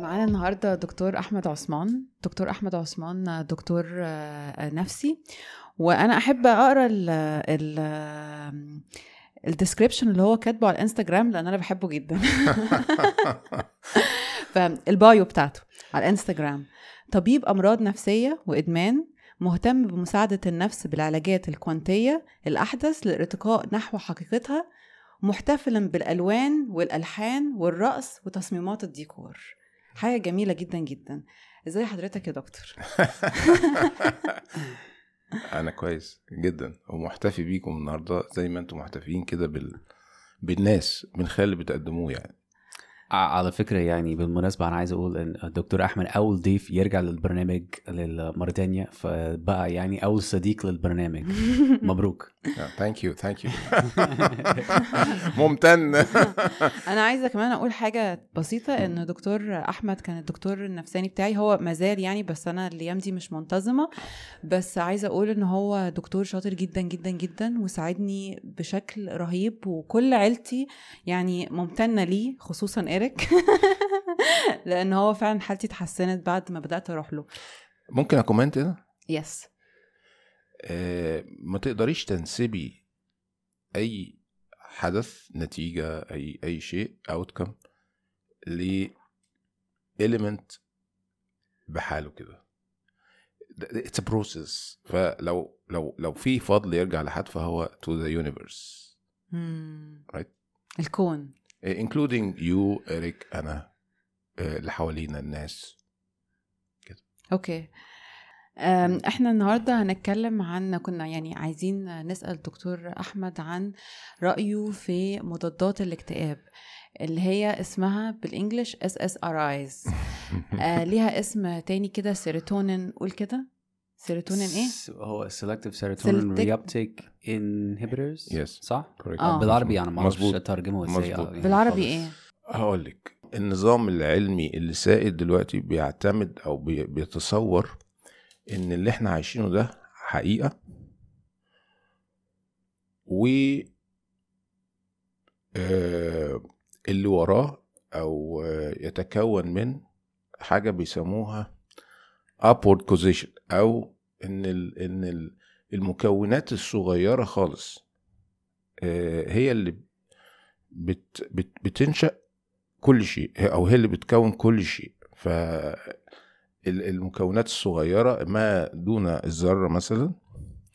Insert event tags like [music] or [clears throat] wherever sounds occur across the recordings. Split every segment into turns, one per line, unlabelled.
معانا النهارده دكتور أحمد عثمان. دكتور أحمد عثمان دكتور آه، نفسي. وأنا أحب أقرأ ال ال ال description اللي هو كاتبه على الإنستجرام لأن أنا بحبه جدا. [laughs] فال bio بتاعته على الإنستجرام. طبيب أمراض نفسية وإدمان مهتم بمساعدة النفس بالعلاجات الكوانتية الأحدث للارتقاء نحو حقيقتها محتفلا بالألوان والألحان والرقص وتصميمات الديكور. حاجة جميلة جدا جدا. إزاي حضرتك يا دكتور؟ [laughs]
أنا كويس جدا ومحتفي بيكم النهارده زي ما أنتم محتفيين كده بال... بالناس من خلال اللي بتقدموه يعني.
على فكرة يعني بالمناسبة أنا عايز أقول إن الدكتور أحمد أول ضيف يرجع للبرنامج للمرة تانية فبقى يعني أول صديق للبرنامج. [laughs] مبروك.
thank you thank you ممتن. [laughs]
أنا عايزة كمان أقول حاجة بسيطة إن دكتور أحمد كان الدكتور النفساني بتاعي هو مازال يعني بس أنا الأيام دي مش منتظمة. بس عايزة أقول إن هو دكتور شاطر جدا جدا جدا وساعدني بشكل رهيب وكل عيلتي يعني ممتنة ليه خصوصا ايريك [laughs] لأن هو فعلا حالتي اتحسنت بعد ما بدأت أروح له.
ممكن أ comment هنا
yes
آه، ما تقدريش تنسبي أي حدث نتيجة أي أي شيء outcome ل element بحاله كده. it's process فلو لو لو في فضل يرجع لحد فهو to the universe. Right.
الكون.
Including you إريك أنا آه، اللي حوالينا الناس.
okay. أم، إحنا النهارده هنتكلم عن كنا يعني عايزين نسأل دكتور أحمد عن رأيه في مضادات الاكتئاب اللي هي اسمها بال English SSRIs ليها اسم تاني كده سيروتونين قول كده. سيروتونين
إيه هو serotonin
Selective-
reuptake inhibitors
Yes.
صح؟
آه.
بالعربي أنا ما أعرفش
مظبوط.
أترجمه إزاي
مظبوط.
آه، يعني
بالعربي. إيه
هقول لك النظام العلمي اللي سائد دلوقتي بيعتمد أو بي- بيتصور إن اللي إحنا عايشينه ده حقيقة و آه، اللي وراه أو آه، يتكون من حاجة بيسموها upward position أو إن ال إن ال المكونات الصغيرة خالص آه، هي اللي بت بت بتنشأ كل شيء أو هي اللي بتكون كل شيء. ف ال- المكونات الصغيرة ما دون الذرة مثلا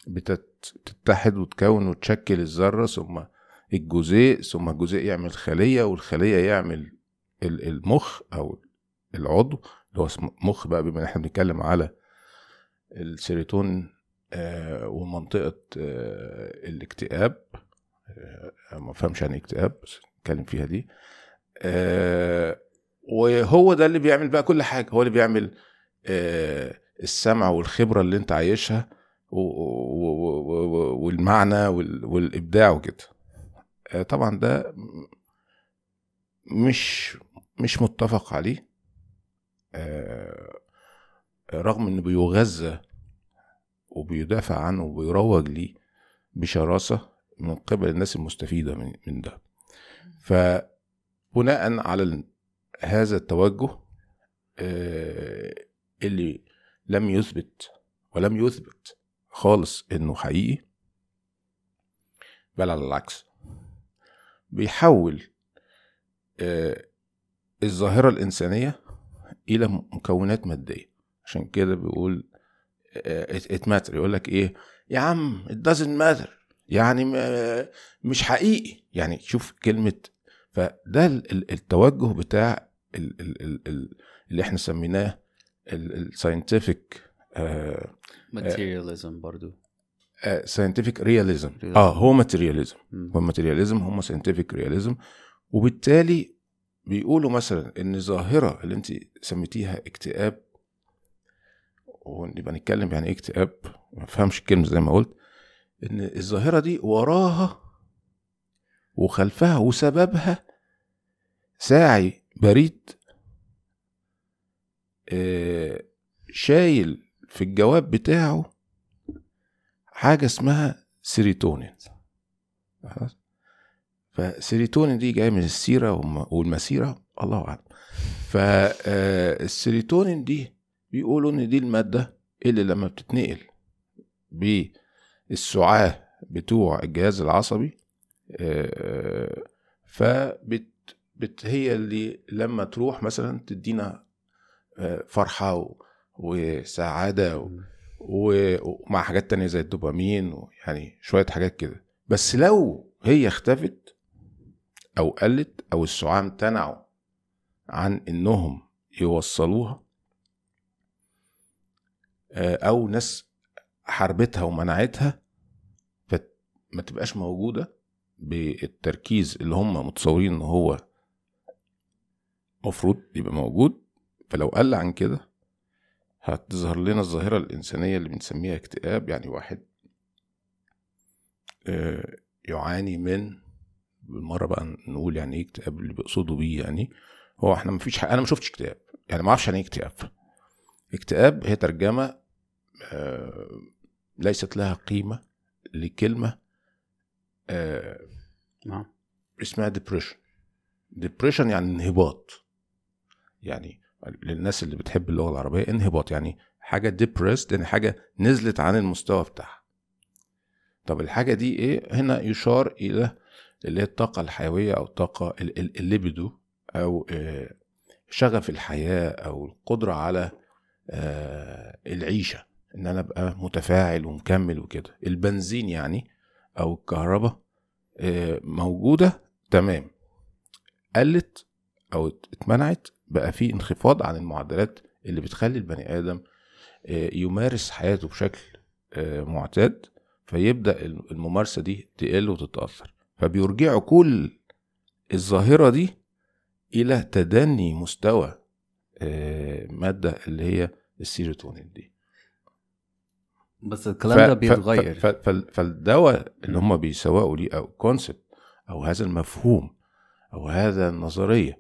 بتتحد وتكون وتشكل الذرة ثم الجزيء ثم الجزيء يعمل خلية والخلية يعمل ال- المخ أو العضو اللي هو مخ بقى بما إحنا بنتكلم على السيروتونين آه، ومنطقة آه، الاكتئاب آه، ما فهمش يعني اكتئاب بس نتكلم فيها دي. وهو ده اللي بيعمل بقى كل حاجة. هو اللي بيعمل السمع والخبرة اللي أنت عايشها والمعنى وال- والإبداع وكده. طبعا ده مش مش متفق عليه. رغم إنه بيغذى وبيدافع عنه وبيروج ليه بشراسة من قبل الناس المستفيدة من, من ده. فبناء على هذا التوجه آه، اللي لم يثبت ولم يثبت خالص إنه حقيقي بل على العكس. بيحول آه، الظاهرة الإنسانية إلى مكونات مادية. عشان كده بيقول it matter يقول لك إيه؟ يا عم it doesn't matter. يعني مش حقيقي. يعني شوف كلمة فده ال- ال- التوجه بتاع ال- ال- ال- ال- اللي إحنا سميناه ال scientific
materialism برضو.
scientific
realism.
آه هو
materialism.
هو materialism هم scientific realism وبالتالي بيقولوا مثلا إن الظاهره اللي أنت سميتيها اكتئاب ونبقى نتكلم يعني إيه اكتئاب؟ ما فهمش الكلمة زي ما قلت. إن الظاهرة دي وراها وخلفها وسببها ساعي بريد آه، شايل في الجواب بتاعه حاجة اسمها سيروتونين. خلاص؟ فسيروتونين دي جاية من السيرة والم- والمسيرة الله أعلم. فالسيروتونين دي بيقولوا إن دي المادة اللي لما بتتنقل بالسعاه بتوع الجهاز العصبي آه، فبت بت هي اللي لما تروح مثلا تدينا آه، فرحة و- وسعادة و- و- ومع حاجات تانية زي الدوبامين يعني شوية حاجات كده. بس لو هي اختفت أو قلت أو السعاة امتنعوا عن إنهم يوصلوها آه، أو ناس حاربتها ومنعتها فما تبقاش موجودة بالتركيز اللي هم متصورين إن هو مفروض يبقى موجود. فلو قل عن كده هتظهر لنا الظاهرة الإنسانية اللي بنسميها اكتئاب. يعني واحد آه، يعاني من بالمرة بقى نقول يعني إيه اكتئاب اللي بيقصدوا بيه يعني هو إحنا مفيش حق أنا ما شفتش اكتئاب. يعني ما أعرفش يعني إيه اكتئاب. اكتئاب هي ترجمة آه، ليست لها قيمة لكلمة آه،
نعم.
اسمها depression depression يعني انهباط. يعني للناس اللي بتحب اللغة العربية انهباط. يعني حاجة depressed يعني حاجة نزلت عن المستوى بتاعها. طب الحاجة دي إيه؟ هنا يشار إلى اللي هي الطاقة الحيوية أو الطاقة ال- ال- الليبيدو أو آه، شغف الحياة أو القدرة على العيشة إن أنا أبقى متفاعل ومكمل وكده. البنزين يعني أو الكهرباء آه، موجودة تمام. قلت أو اتمنعت بقى في انخفاض عن المعدلات اللي بتخلي البني آدم آه، يمارس حياته بشكل آه، معتاد فيبدأ الممارسة دي تقل وتتأثر. فبيرجعوا كل الظاهرة دي إلى تدني مستوى آه، مادة اللي هي السيروتونين دي.
بس الكلام ده
ف-
بيتغير.
ف- ف- فالدواء اللي هم بيسوقوا ليه أو كونسبت أو هذا المفهوم أو هذا النظرية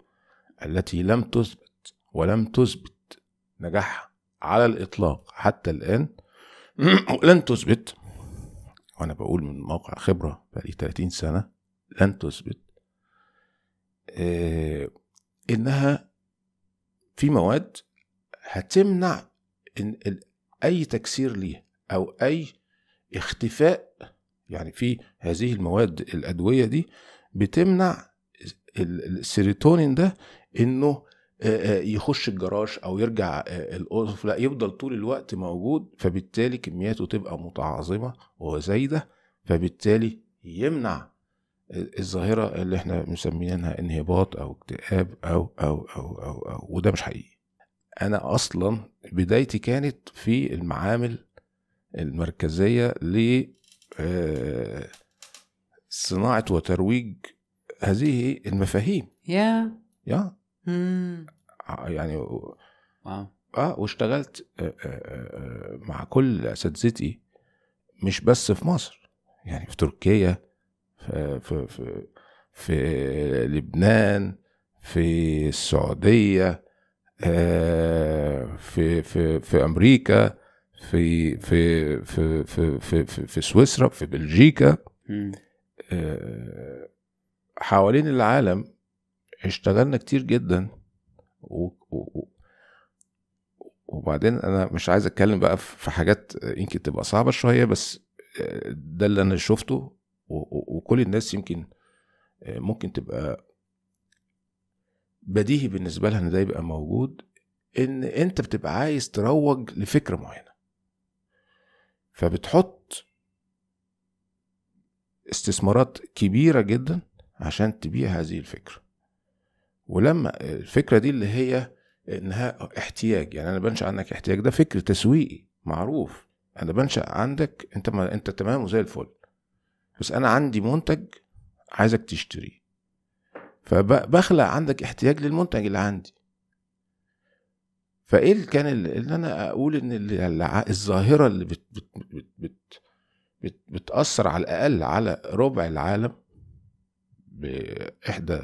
التي لم تثبت ولم تثبت نجاحها على الإطلاق حتى الآن [clears throat] لن تثبت. وأنا بقول من موقع خبرة بقالي 30 سنة لن تثبت. آه، إنها في مواد هتمنع إن أي تكسير ليها أو أي اختفاء يعني في هذه المواد الأدوية دي بتمنع ال- السيروتونين ده إنه يخش الجراج أو يرجع القطف لا يفضل طول الوقت موجود فبالتالي كمياته تبقى متعاظمة وزايدة فبالتالي يمنع الظاهرة اللي إحنا مسمينها انهباط أو اكتئاب أو أو أو أو, أو وده مش حقيقي. أنا أصلا بدايتي كانت في المعامل المركزية ل آه، صناعة وترويج هذه المفاهيم.
يا.
يا.
مم.
يعني
واو.
آه واشتغلت آه، آه، مع كل أساتذتي مش بس في مصر يعني في تركيا في في في, في لبنان في السعودية آه، في في في أمريكا في في في في في, في, في سويسرا في بلجيكا. آه، حوالين العالم اشتغلنا كتير جدا و... و... وبعدين أنا مش عايز أتكلم بقى في حاجات يمكن تبقى صعبة شوية بس آه، ده اللي أنا شفته. وكل الناس يمكن آه، ممكن تبقى بديهي بالنسبة لها إن ده يبقى موجود إن أنت بتبقى عايز تروج لفكره معينة. فبتحط استثمارات كبيرة جدا عشان تبيع هذه الفكرة. ولما الفكرة دي اللي هي إنها احتياج يعني أنا بنشأ عنك احتياج ده فكر تسويقي معروف. أنا بنشأ عندك أنت ما أنت تمام وزي الفل. بس أنا عندي منتج عايزك تشتريه. فبخلق عندك احتياج للمنتج اللي عندي. فإيه كان اللي أنا أقول إن الظاهرة اللي بت بت بت بت بت بتأثر على الأقل على ربع العالم بإحدى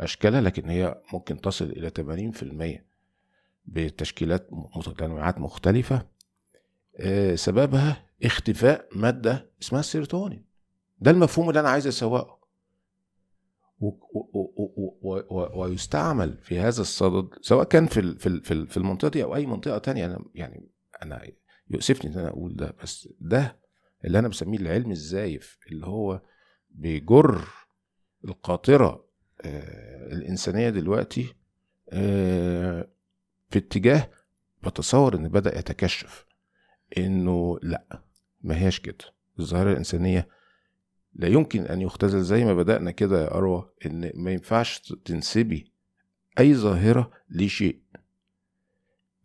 أشكالها لكن هي ممكن تصل إلى 80% بتشكيلات متنوعات مختلفة آه، سببها اختفاء مادة اسمها السيروتونين. ده المفهوم اللي أنا عايز أسوقه. ويستعمل في هذا الصدد سواء كان في في في المنطقة دي أو أي منطقة تانية. أنا يعني أنا يؤسفني إن أنا أقول ده بس ده اللي أنا بسميه العلم الزايف اللي هو بيجر القاطرة آه، الإنسانية دلوقتي آه، في اتجاه بتصور إن بدأ يتكشف إنه لأ ما هياش كده. الظاهرة الإنسانية لا يمكن أن يختزل زي ما بدأنا كده يا أروى إن ما ينفعش تنسبي أي ظاهرة لشيء.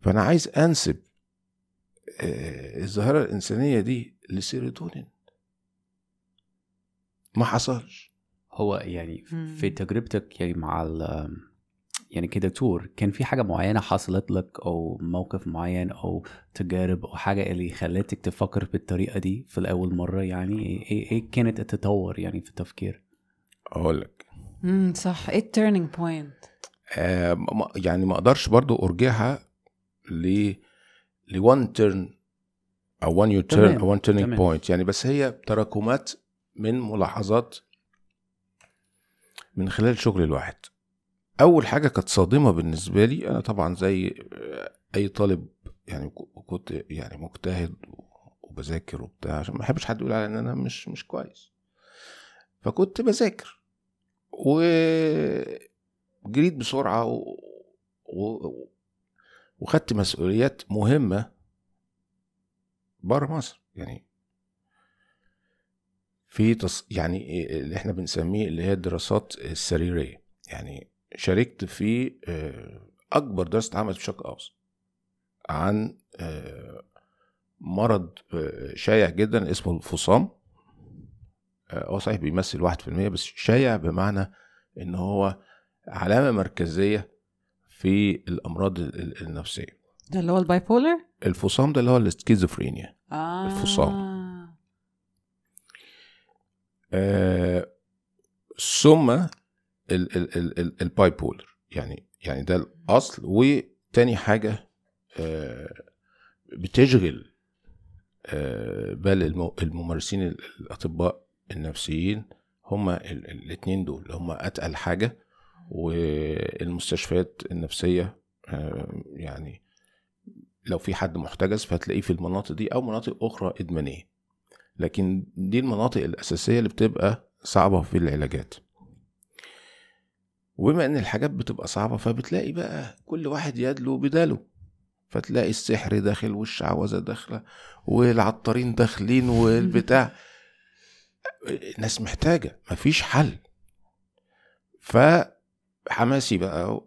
فأنا عايز أنسب آه، الظاهرة الإنسانية دي لسيروتونين. ما حصلش.
هو يعني. في تجربتك يعني مع يعني كدكتور كان في حاجة معينة حصلت لك أو موقف معين أو تجارب أو حاجة اللي خلتك تفكر بالطريقة دي في الأول مرة؟ يعني إيه, إيه كانت التطور يعني في التفكير؟
أقول لك
امم صح. إيه ال turning point
آه ما- يعني ما أقدرش برضو أرجعها ل ل one turn أو one you turn
تمام،
أو one turning
تمام.
point. يعني بس هي تراكمات من ملاحظات من خلال شغل الواحد. أول حاجة كانت صادمة بالنسبة لي أنا طبعا زي أي طالب يعني كنت يعني مجتهد وبذاكر وبتاع عشان ما بحبش حد يقول على إن أنا مش مش كويس. فكنت بذاكر وجريت بسرعة و... و... وخدت مسؤوليات مهمة بره مصر. يعني في تص... يعني اللي إحنا بنسميه اللي هي الدراسات السريرية. يعني شاركت في آه، أكبر دراسه اتعملت في الشرق الأوسط عن آه، مرض آه، شائع جدا اسمه الفصام. آه، هو صحيح بيمثل واحد في المية بس شائع بمعنى إن هو علامة مركزية في الأمراض ال- ال- النفسية.
ده اللي هو الباي بولر
الفصام ده اللي هو السكيزوفرينيا.
آه.
الفصام. آه ثم ال bipolar يعني يعني ده الأصل. وتاني حاجة آه بتشغل آه بال الم- الممارسين ال- الأطباء النفسيين. هما ال- ال- الاتنين دول هما أتقل حاجة. والمستشفيات النفسية آه، يعني لو في حد محتجز فهتلاقيه في المناطق دي أو مناطق أخرى إدمانية. لكن دي المناطق الأساسية اللي بتبقى صعبة في العلاجات. وبما إن الحاجات بتبقى صعبة فبتلاقي بقى كل واحد يدلو بداله. فتلاقي السحر داخل والشعوذة داخلة والعطارين داخلين والبتاع. [laughs] الناس محتاجة مفيش حل. فحماسي بقى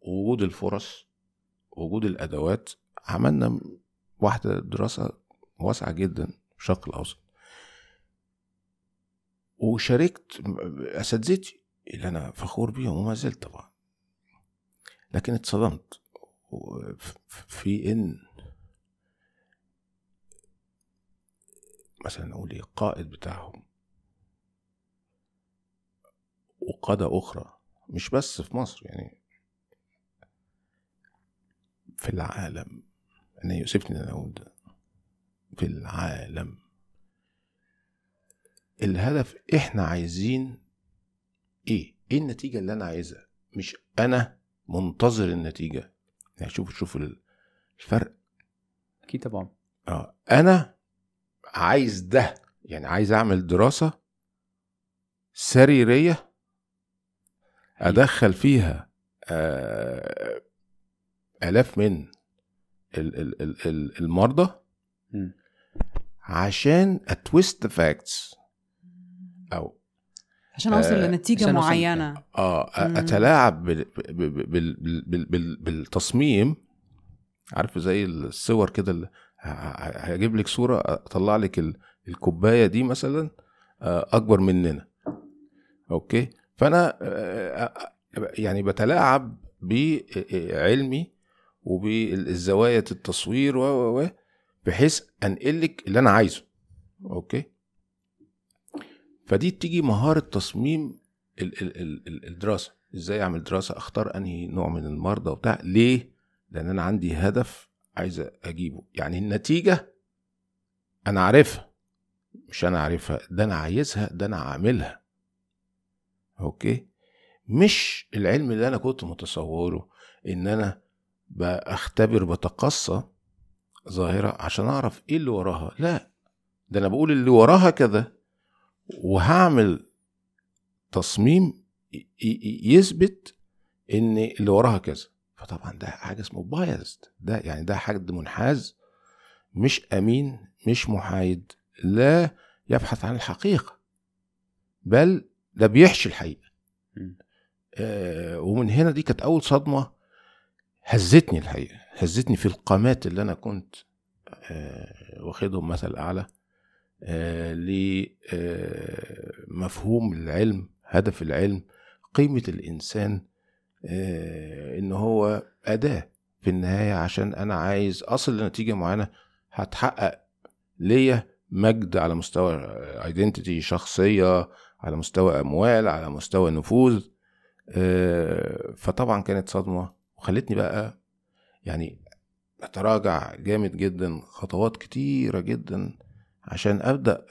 وجود الفرص وجود الأدوات. عملنا واحدة دراسة واسعة جدا في الشرق الأوسط وشاركت أساتذتي. اللي أنا فخور بيهم وما زلت طبعا. لكن اتصدمت في إن مثلا نقول إيه القائد بتاعهم وقادة أخرى مش بس في مصر يعني في العالم. أنا يؤسفني إن أنا أقول ده. في العالم. الهدف إحنا عايزين إيه؟ إيه النتيجة اللي أنا عايزها؟ مش أنا منتظر النتيجة. يعني شوف شوف الفرق.
أكيد طبعا.
آه. أنا عايز ده. يعني عايز أعمل دراسة سريرية أدخل فيها آه، آلاف من ال- ال- ال- ال- المرضى. عشان أتويست فاكتس أو
عشان أوصل
آه،
لنتيجة
معينة.
آه.
أتلاعب بال بال بال بال بال بالتصميم. عارف زي الصور كده هجيب لك صورة أطلع لك ال- الكوباية دي مثلا آه، أكبر مننا. أوكي؟ فأنا آه، آه، يعني بتلاعب بعلمي وبالزوايا التصوير و بحيث أنقل لك اللي أنا عايزه. أوكي؟ فدي بتيجي مهارة تصميم ال- ال- ال- ال- الدراسة. إزاي أعمل دراسة؟ أختار أنهي نوع من المرضى وبتاع. ليه؟ لأن أنا عندي هدف عايز أجيبه. يعني النتيجة أنا عارفها. مش أنا عارفها. ده أنا عايزها ده أنا عاملها. أوكي؟ مش العلم اللي أنا كنت متصوره إن أنا بختبر بتقصى ظاهرة عشان أعرف إيه اللي وراها. لا. ده أنا بقول اللي وراها كذا. وهعمل تصميم يثبت إن اللي وراها كذا. فطبعا ده حاجة اسمه بايزد ده يعني ده حد منحاز مش أمين مش محايد لا يبحث عن الحقيقة بل ده بيحشي
الحقيقة.
آه ومن هنا دي كانت أول صدمة هزتني الحقيقة هزتني في القامات اللي أنا كنت آه واخدهم مثل أعلى. آه لمفهوم العلم هدف العلم قيمة الإنسان آه إن هو أداة في النهاية عشان أنا عايز أصل لنتيجة معينة هتحقق ليا مجد على مستوى ايدنتيتي شخصية على مستوى أموال على مستوى نفوذ. آه، فطبعا كانت صدمة وخلتني بقى يعني أتراجع جامد جدا خطوات كتيرة جدا عشان أبدأ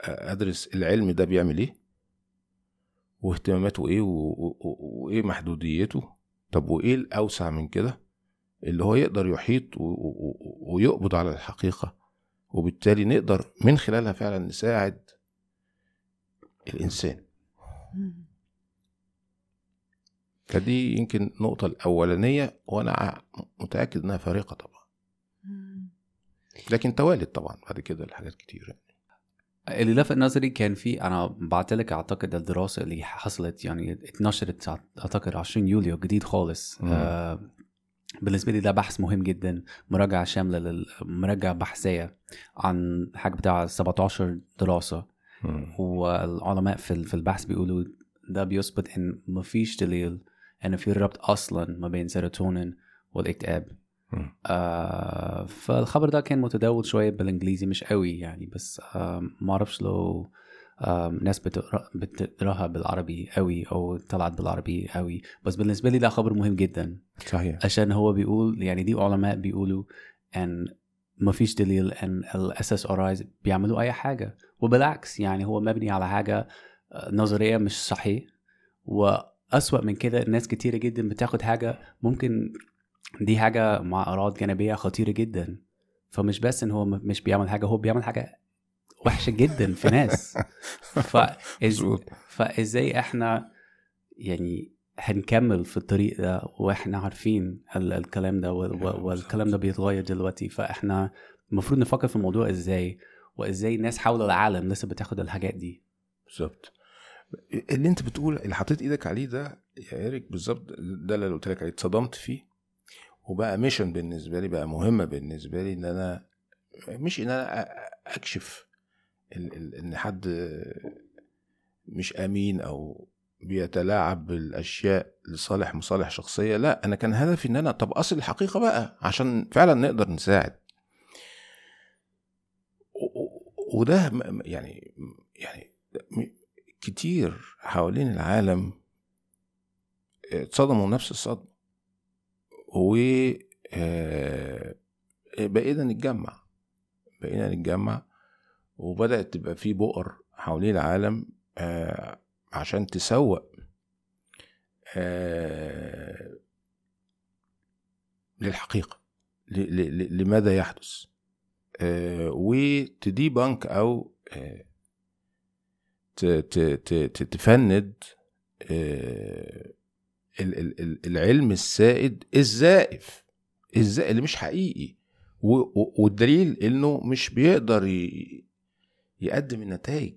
أدرس العلم ده بيعمل إيه؟ واهتماماته إيه؟ وإيه محدوديته؟ طب وإيه الأوسع من كده؟ اللي هو يقدر يحيط ويقبض على الحقيقة وبالتالي نقدر من خلالها فعلا نساعد الإنسان. فدي يمكن النقطة الأولانية وأنا متأكد إنها فارقة طبعا. لكن توالت طبعا بعد كده الحاجات كتير
اللي لفت نظري كان في أنا بعت لك أعتقد الدراسة اللي حصلت يعني اتنشرت أعتقد 20 يوليو جديد خالص
مم.
آه بالنسبة لي ده بحث مهم جدا مراجعة شاملة لل- مراجعة بحثية عن حاجة بتاع 17 دراسة
مم.
والعلماء في في البحث بيقولوا ده بيثبت إن مفيش دليل إن في ربط أصلا ما بين سيروتونين
والإكتئاب.
آه فالخبر ده كان متداول شوية بالإنجليزي مش قوي يعني بس آه ما أعرفش لو آه ناس بتقرأ بتقراها بالعربي قوي أو طلعت بالعربي قوي. بس بالنسبة لي ده خبر مهم جدا.
صحيح.
عشان هو بيقول يعني دي علماء بيقولوا إن ما فيش دليل إن ال SSR بيعملوا أي حاجة. وبالعكس يعني هو مبني على حاجة آه، نظرية مش صحيح. وأسوأ من كده الناس كتيرة جدا بتاخد حاجة ممكن دي حاجة مع اعراض جانبية خطيرة جدا. فمش بس إن هو مش بيعمل حاجة هو بيعمل حاجة وحشة جدا في ناس. [laughs] فإز... فإزاي إحنا يعني هنكمل في الطريق ده وإحنا عارفين ال- الكلام ده وال- والكلام ده بيتغير دلوقتي. فإحنا المفروض نفكر في الموضوع إزاي وإزاي الناس حول العالم لسه بتاخد الحاجات دي.
بالظبط. اللي أنت بتقول اللي حطيت إيدك عليه ده يا ايريك بالظبط ده اللي قلت لك عليه اتصدمت فيه. وبقى ميشن بالنسبة لي بقى مهمة بالنسبة لي إن أنا مش إن أنا أكشف إن حد مش أمين أو بيتلاعب بالأشياء لصالح مصالح شخصية لأ أنا كان هدفي إن أنا طب أصل الحقيقة بقى عشان فعلا نقدر نساعد. وده يعني يعني كتير حوالين العالم اتصدموا نفس الصدمة. و آه، بقينا نتجمع بقينا نتجمع وبدأت تبقى في بؤر حوالين العالم آه، عشان تسوق آه، للحقيقة لماذا يحدث؟ وتدي بنك أو تفند العلم السائد الزائف الزائف اللي مش حقيقي. والدليل إنه مش بيقدر يقدم النتائج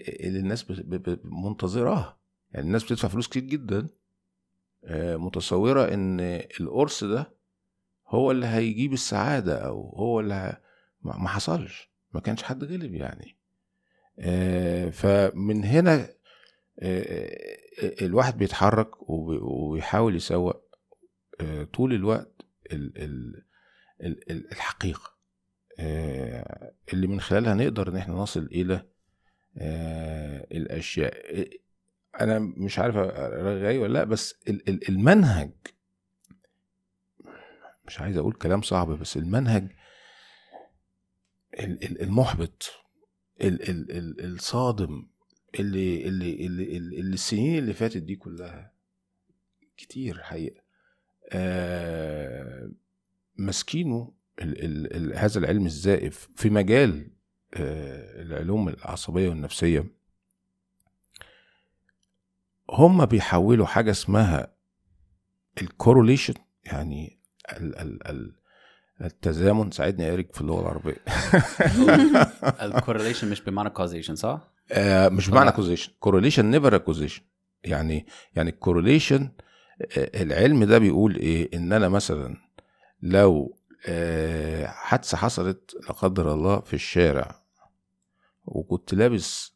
اللي الناس منتظراها. يعني الناس بتدفع فلوس كتير جدا. آه، متصورة إن القرص ده هو اللي هيجيب السعادة أو هو اللي ه... ما حصلش. ما كانش حد غلب يعني. آه، فمن هنا آه، الواحد بيتحرك وبي- وبيحاول يسوق آه، طول الوقت ال- ال- ال- ال- الحقيقة. آه، اللي من خلالها نقدر إن إحنا نصل إلى آه، الأشياء. آه، أنا مش عارف رغاي ولا لأ بس ال- ال- المنهج مش عايز أقول كلام صعب بس المنهج ال- ال- المحبط ال- ال- ال- الصادم اللي اللي اللي, اللي, السنين اللي فاتت دي كلها كتير حقيقة. آه ماسكينه هذا العلم الزائف في مجال آه العلوم العصبية والنفسية. هم بيحولوا حاجة اسمها الكوروليشن يعني ال ال ال التزامن. ساعدني يا اريك في اللغة العربية. [laughs]
ال correlation مش بمعنى causation صح؟
آه مش بمعنى. causation correlation never causation يعني يعني ال correlation العلم ده بيقول إيه؟ إن أنا مثلا لو آه، حادثة حصلت لا قدر الله في الشارع وكنت لابس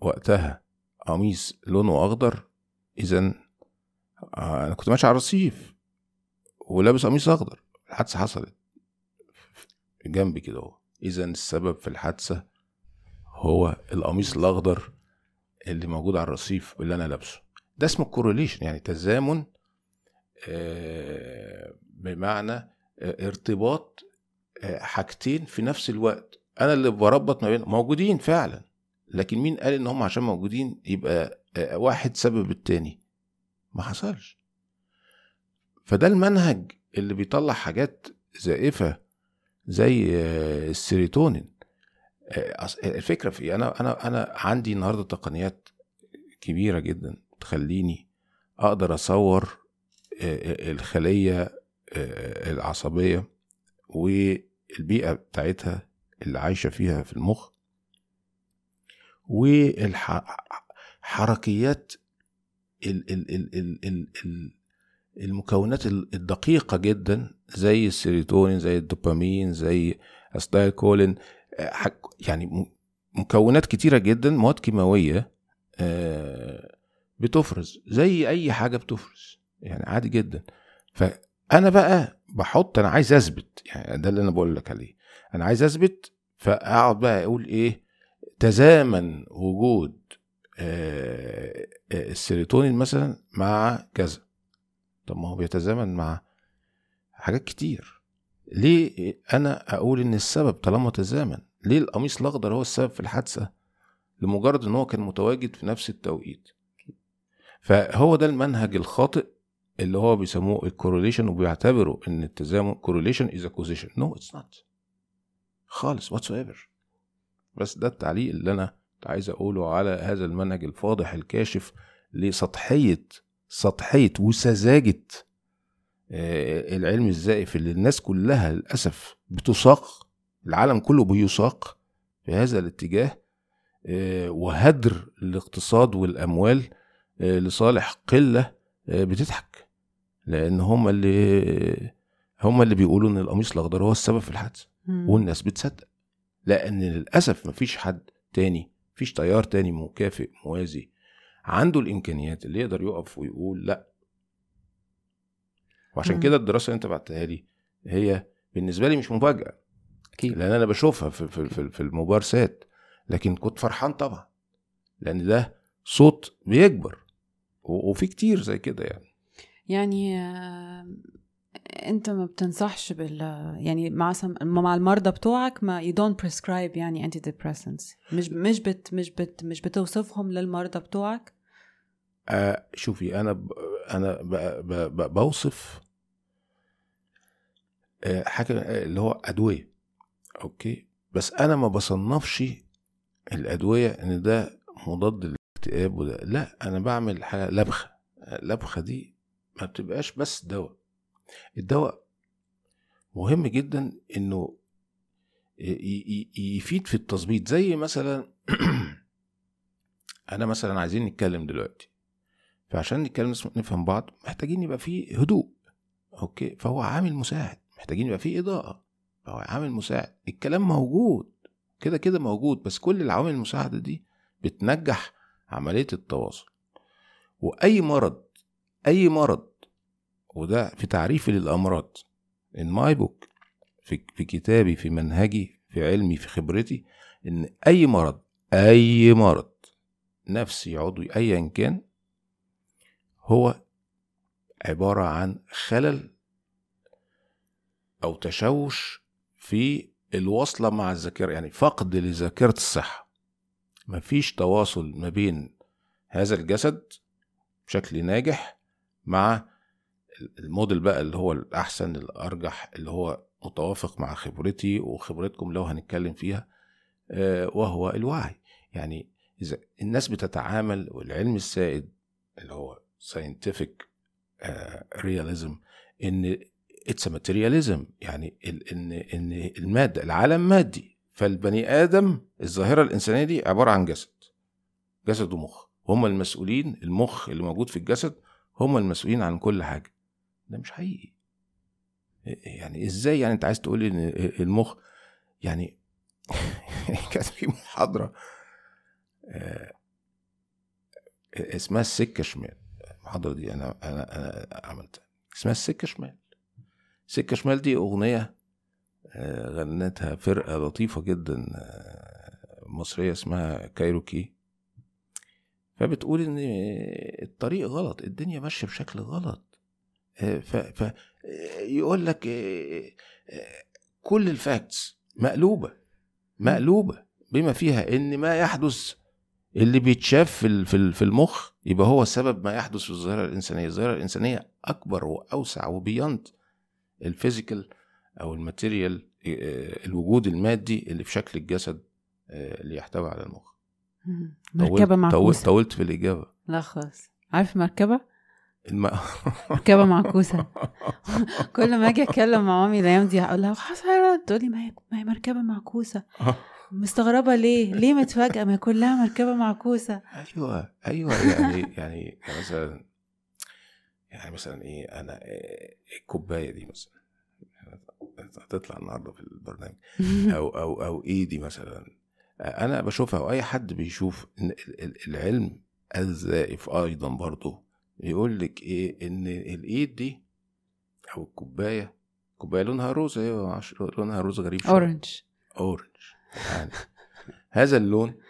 وقتها قميص لونه أخضر اذا أنا كنت ماشي على الرصيف ولابس قميص أخضر. الحادثه حصلت جنبي كده أهو. اذا السبب في الحادثة هو القميص الأخضر اللي موجود على الرصيف اللي أنا لابسه. ده اسمه كورليشن يعني تزامن آه، بمعنى آه، ارتباط آه، حاجتين في نفس الوقت. أنا اللي بربط ما بين موجودين فعلا لكن مين قال إن هم عشان موجودين يبقى واحد سبب التاني؟ ما حصلش. فده المنهج اللي بيطلع حاجات زائفة زي السيروتونين. الفكرة في إيه؟ أنا أنا أنا عندي النهارده تقنيات كبيرة جدا تخليني أقدر أصور آه، آه، الخلية آه، العصبية والبيئة بتاعتها اللي عايشة فيها في المخ ال المكونات ال- الدقيقة جدا زي السيروتونين زي الدوبامين زي الكولين يعني مكونات كتيرة جدا مواد كيماوية آه، بتفرز زي أي حاجة بتفرز يعني عادي جدا. فأنا بقى بحط أنا عايز أثبت يعني ده اللي أنا بقول لك عليه. أنا عايز أثبت فأقعد بقى أقول إيه تزامن وجود آه، آه، السيروتونين مثلا مع كذا. طب ما هو بيتزامن مع حاجات كتير. ليه أنا أقول إن السبب طالما تزامن ليه القميص الأخضر هو السبب في الحادثة؟ لمجرد إن هو كان متواجد في نفس التوقيت. فهو ده المنهج الخاطئ اللي هو بيسموه ال correlation وبيعتبروا إن التزامن correlation is causation no it's not خالص whatsoever بس ده التعليق اللي أنا عايز أقوله على هذا المنهج الفاضح الكاشف لسطحية سطحية وسذاجة آه، العلم الزائف اللي الناس كلها للأسف بتساق العالم كله بيساق في هذا الاتجاه آه، وهدر الاقتصاد والأموال آه، لصالح قلة آه، بتضحك لأن هم اللي هم اللي بيقولوا إن القميص الأخضر هو السبب في
الحادثة.
والناس بتصدق لأن للأسف مفيش حد تاني مفيش تيار تاني مكافئ موازي عنده الإمكانيات اللي يقدر يقف ويقول لأ وعشان. كده الدراسة اللي أنت بعتها لي هي بالنسبة لي مش مفاجأة
أكيد.
لأن أنا بشوفها في في في, في الممارسات لكن كنت فرحان طبعا لأن ده صوت بيكبر. وفي كتير زي كده يعني.
يعني آه، أنت ما بتنصحش بال يعني مع سم... مع المرضى بتوعك ما you don't prescribe يعني antidepressants. مش مش بت مش بت مش بتوصفهم للمرضى بتوعك؟
آه شوفي أنا ب أنا ب ب ب بوصف آه حاجة آه، اللي هو أدوية. أوكي. بس أنا ما بصنفش الأدوية إن ده مضاد للاكتئاب وده لا أنا بعمل حاجة لبخة. اللبخه دي ما بتبقاش بس دواء. الدواء مهم جدا إنه يفيد في التظبيط. زي مثلا [clears throat] أنا مثلا عايزين نتكلم دلوقتي. فعشان نتكلم نفهم بعض محتاجين يبقى فيه هدوء. أوكي. فهو عامل مساعد. محتاجين يبقى فيه إضاءة. فهو عامل مساعد. الكلام موجود كده كده موجود بس كل العوامل المساعدة دي بتنجح عملية التواصل. وأي مرض أي مرض وده في تعريفي للأمراض in my book في في كتابي في منهجي في علمي في خبرتي إن أي مرض أي مرض نفسي عضوي ايا كان هو عبارة عن خلل أو تشوش في الوصلة مع الذاكرة يعني فقد لذاكرة الصحة. مفيش تواصل ما بين هذا الجسد بشكل ناجح مع الموديل بقى اللي هو الأحسن الأرجح اللي هو متوافق مع خبرتي وخبرتكم لو هنتكلم فيها آه، وهو الوعي. يعني إذا الناس بتتعامل والعلم السائد اللي هو scientific realism إن it's materialism يعني ان إن المادة العالم مادي. فالبني آدم الظاهرة الإنسانية دي عبارة عن جسد. جسد ومخ. هم المسؤولين المخ اللي موجود في الجسد هم المسؤولين عن كل حاجة. ده مش حقيقي. يعني إزاي يعني أنت عايز تقولي إن المخ يعني [laughs] كانت في محاضرة آه، اسمها السكة شمال. المحاضرة دي أنا أنا أنا عملتها. اسمها السكة شمال. سكة شمال دي أغنية آه، غنتها فرقة لطيفة جدا آه، مصرية اسمها كايروكي. فبتقول إن الطريق غلط الدنيا ماشية بشكل غلط. آه، ف, يقول لك كل ال facts مقلوبة مقلوبة بما فيها إن ما يحدث اللي بيتشاف في في ال- في المخ يبقى هو سبب ما يحدث في الظاهرة الإنسانية. الظاهرة الإنسانية أكبر وأوسع و beyond ال physical أو ال material آه، الوجود المادي اللي في شكل الجسد آه، اللي يحتوي على المخ.
مركبة
طولت,
معكوسه
طولت في الإجابة.
لا خالص. عارف مركبة؟
الم...
مركبة معكوسه [laughs] كل ما أجي أتكلم مع مامي الأيام دي أقول لها تقول لي ما هي ما هي مركبة معكوسه مستغربة ليه؟ ليه متفاجئة؟ ما كلها مركبة معكوسه
أيوه أيوه يعني يعني مثلا يعني مثلا إيه أنا إيه الكوباية دي مثلا هتطلع النهارده في البرنامج. [laughs] أو أو أو إيدي مثلا. أنا بشوفها واي حد بيشوف العلم الزائف أيضا برضه يقول لك إيه إن الإيد دي أو الكوباية كوباية لونها روز أيوه لونها روز غريب شوية.
orange
orange يعني هذا اللون [laughs]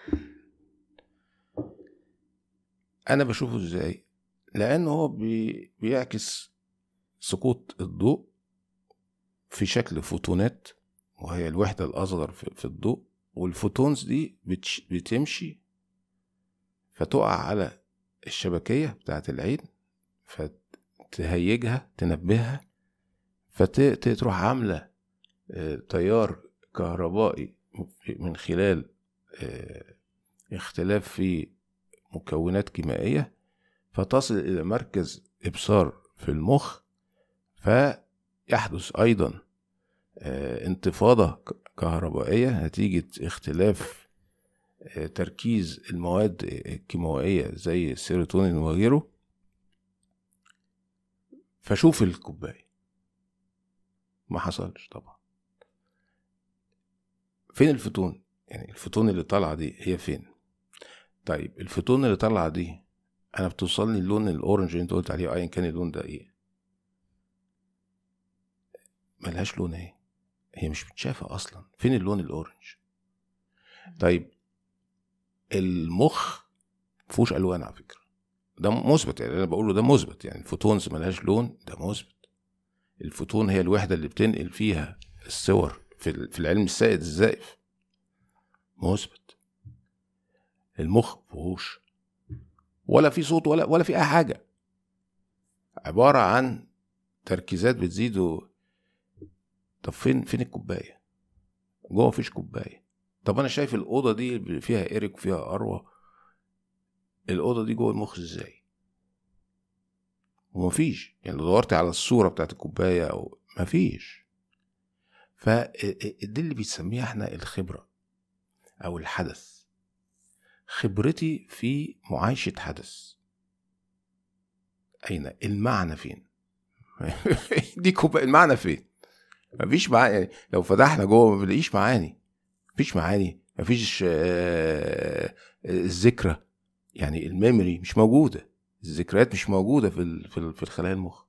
أنا بشوفه إزاي؟ لأنه هو بي بيعكس سقوط الضوء في شكل فوتونات وهي الوحدة الأصغر في, الضوء وال photons دي بتمشي فتقع على الشبكية بتاعت العين فتهيجها تنبهها فتروح عاملة آه، تيار كهربائي من خلال آه، اختلاف في مكونات كيميائية فتصل إلى مركز إبصار في المخ فيحدث أيضا آه، انتفاضة كهربائية نتيجة اختلاف آه، تركيز المواد الكيماوية زي السيروتونين وغيره. فشوف الكوباية. ما حصلش طبعا. فين الفوتون؟ يعني الفوتون اللي طالعة دي هي فين؟ طيب الفوتون اللي طالعة دي أنا بتوصلني اللون ال orange اللي أنت قلت عليه ايا كان اللون ده إيه؟ ملهاش لون أهي. هي مش متشافة أصلا. فين اللون ال orange؟ طيب المخ مفهوش ألوان على فكرة. ده مثبت يعني أنا بقوله ده مثبت يعني ال photons ملهاش لون ده مثبت. الفوتون هي الوحدة اللي بتنقل فيها الصور في ال- في العلم السائد الزائف. مثبت. المخ مفيهوش ولا في صوت ولا ولا في أي حاجة. عبارة عن تركيزات بتزيد و... طب فين فين الكوباية؟ جوه مفيش كوباية. طب أنا شايف الأوضة دي فيها إيريك وفيها أروى. الأوضة دي جوه المخ إزاي؟ ومفيش. يعني لو دورت على الصورة بتاعت الكوباية أو مفيش. فدي اللي بنسميها إحنا الخبرة أو الحدث. خبرتي في معايشة حدث. أين؟ المعنى فين؟ [laughs] دي كوبايه المعنى فين؟ مفيش معاني. يعني لو فتحنا جوه ما بنلاقيش معاني. مفيش معاني. مفيش آه، الذكرى. يعني الميموري مش موجودة. الذكريات مش موجودة في في الخلايا المخ.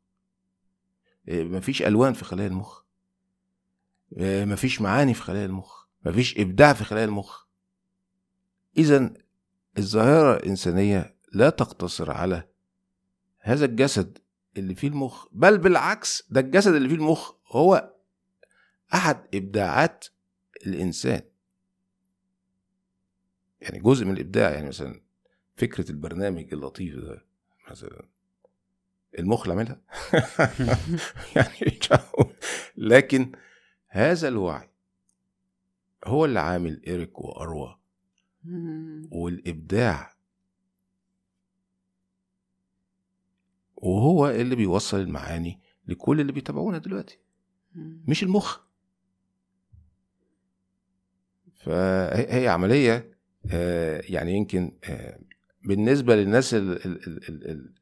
آه، مفيش ألوان في خلايا المخ. آه، مفيش معاني في خلايا المخ. مفيش إبداع في خلايا المخ. اذا الظاهرة الإنسانية لا تقتصر على هذا الجسد اللي فيه المخ بل بالعكس ده الجسد اللي فيه المخ هو أحد إبداعات الإنسان يعني جزء من الإبداع يعني مثلا فكرة البرنامج اللطيف ده مثلا المخ اللي عاملها [laughs] يعني. لكن هذا الوعي هو اللي عامل إيريك وأروى
مم.
والإبداع وهو اللي بيوصل المعاني لكل اللي بيتابعونا دلوقتي. مش المخ فهي عملية آه، يعني يمكن آه، بالنسبة للناس ال- ال- ال- ال- ال-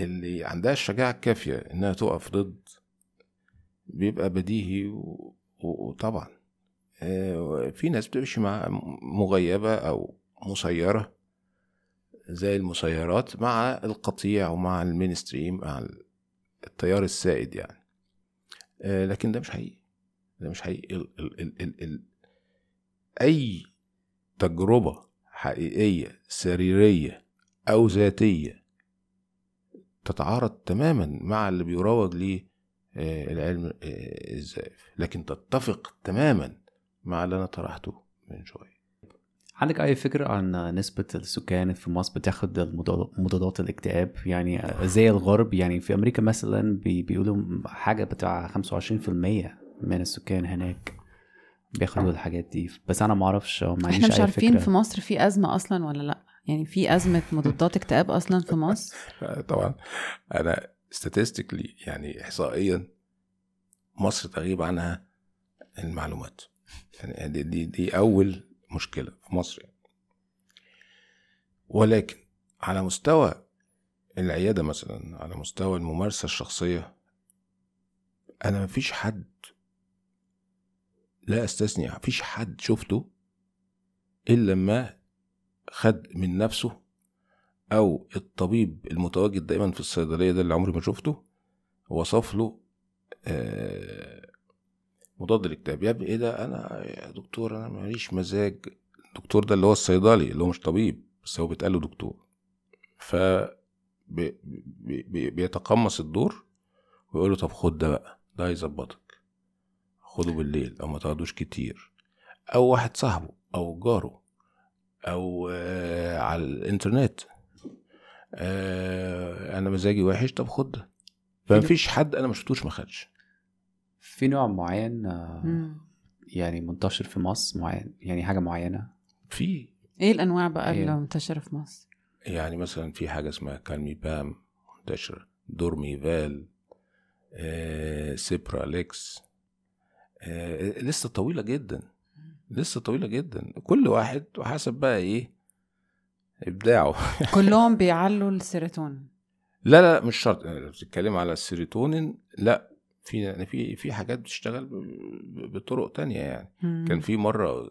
اللي عندها الشجاعة الكافية إنها تقف ضد بيبقى بديهي وطبعا في ناس بتمشي مع مغيبة أو مسيرة زي المسيرات مع القطيع ومع المينستريم مع التيار السائد يعني. آه، لكن ده مش حقيقي. ده مش حقيقي. ال ال ال ال ال أي تجربة حقيقية سريرية أو ذاتية تتعارض تماما مع اللي بيروج ليه آه، العلم آه، الزائف لكن تتفق تماما مع اللي أنا طرحته من شوية.
عندك أي فكرة عن نسبة السكان في مصر بتاخد مضادات الاكتئاب؟ يعني زي الغرب يعني في أمريكا مثلا بي- بيقولوا حاجة بتاع 25% من السكان هناك بياخدوا الحاجات دي. بس أنا معرفش أو ما
إحنا
عنديش
مش
أي
عارفين
فكرة.
في مصر في أزمة أصلا ولا لأ؟ يعني في أزمة مضادات اكتئاب أصلا في مصر؟ [laughs]
طبعا. أنا statistically يعني إحصائيا مصر تغيب عنها المعلومات. يعني دي, دي, دي أول مشكلة في مصر يعني. ولكن على مستوى العيادة مثلا على مستوى الممارسة الشخصية أنا مفيش حد لا أستثني مفيش حد شفته إلا لما خد من نفسه أو الطبيب المتواجد دايما في الصيدلية ده اللي عمري ما شفته وصف له آه، مضاد الاكتئاب يا ابني إيه ده؟ أنا يا دكتور أنا ماليش مزاج. الدكتور ده اللي هو الصيدلي اللي هو مش طبيب بس هو بيتقال له دكتور. ف بي بي بي بيتقمص الدور ويقول له طب خد ده بقى ده هيظبطك. خده بالليل أو ما تاخدوش كتير. أو واحد صاحبه أو جاره أو آه على الإنترنت آه أنا مزاجي وحش طب خد ده. فمفيش حد أنا ما شفتوش ما خدش.
في نوع معين آه،. يعني منتشر في مصر معين يعني حاجة معينة؟
في.
إيه الانواع بقى
هي-
اللي منتشرة في مصر؟
يعني مثلا في حاجة اسمها كالمي بام منتشرة دورميفال آه، سيبراليكس آه، لسه طويلة جدا لسه طويلة جدا. كل واحد وحسب بقى إيه إبداعه. [laughs]
كلهم بيعلوا السيروتونين.
لا لا مش شرط. يعني لو بتتكلم على السيروتونين لا في يعني في في حاجات بتشتغل بطرق تانية يعني.
مم.
كان في مرة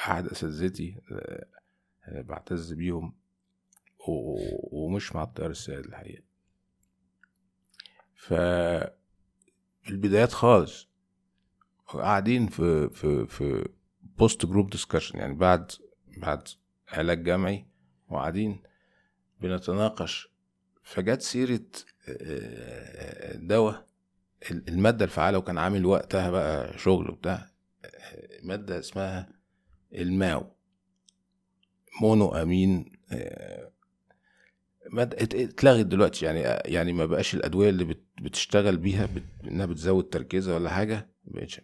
أحد أساتذتي آه، آه، بعتز بيهم ومش مع التيار السائد الحقيقة. ف البدايات خالص قاعدين في في في post group discussion يعني بعد بعد علاج جمعي وقاعدين بنتناقش. فجت سيرة آه، دواء المادة الفعالة وكان عامل وقتها بقى شغل وبتاع مادة اسمها ال MAO monoamine آه، اتلغت دلوقتي يعني يعني ما بقاش الأدوية اللي بت- بتشتغل بيها. إنها بتزود تركيزها ولا حاجة مبقتش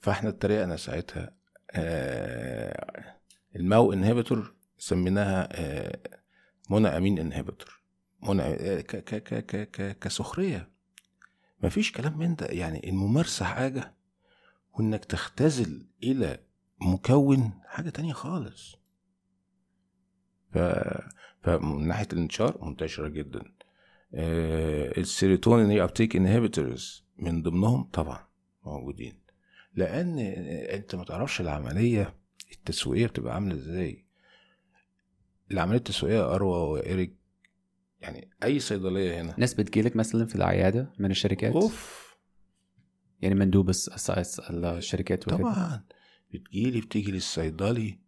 فإحنا اتريقنا ساعتها آه، ال MAO inhibitor سميناها آه، monoamine inhibitor mono آه، ك ك ك ك كسخرية. مفيش كلام من ده. يعني الممارسة حاجة وإنك تختزل إلى مكون حاجة تانية خالص. ف... فمن ناحية الانتشار منتشرة جدا. آه ال serotonin uptake inhibitors من ضمنهم طبعا موجودين. لأن أنت ما تعرفش العملية التسويقية بتبقى عاملة إزاي. العملية التسويقية أروى وإيريك يعني أي صيدلية هنا.
ناس بتجيلك مثلا في العيادة من الشركات؟
أوف.
يعني مندوب الشركات وكده؟
طبعا. بتجيلي بتيجي للصيدلي.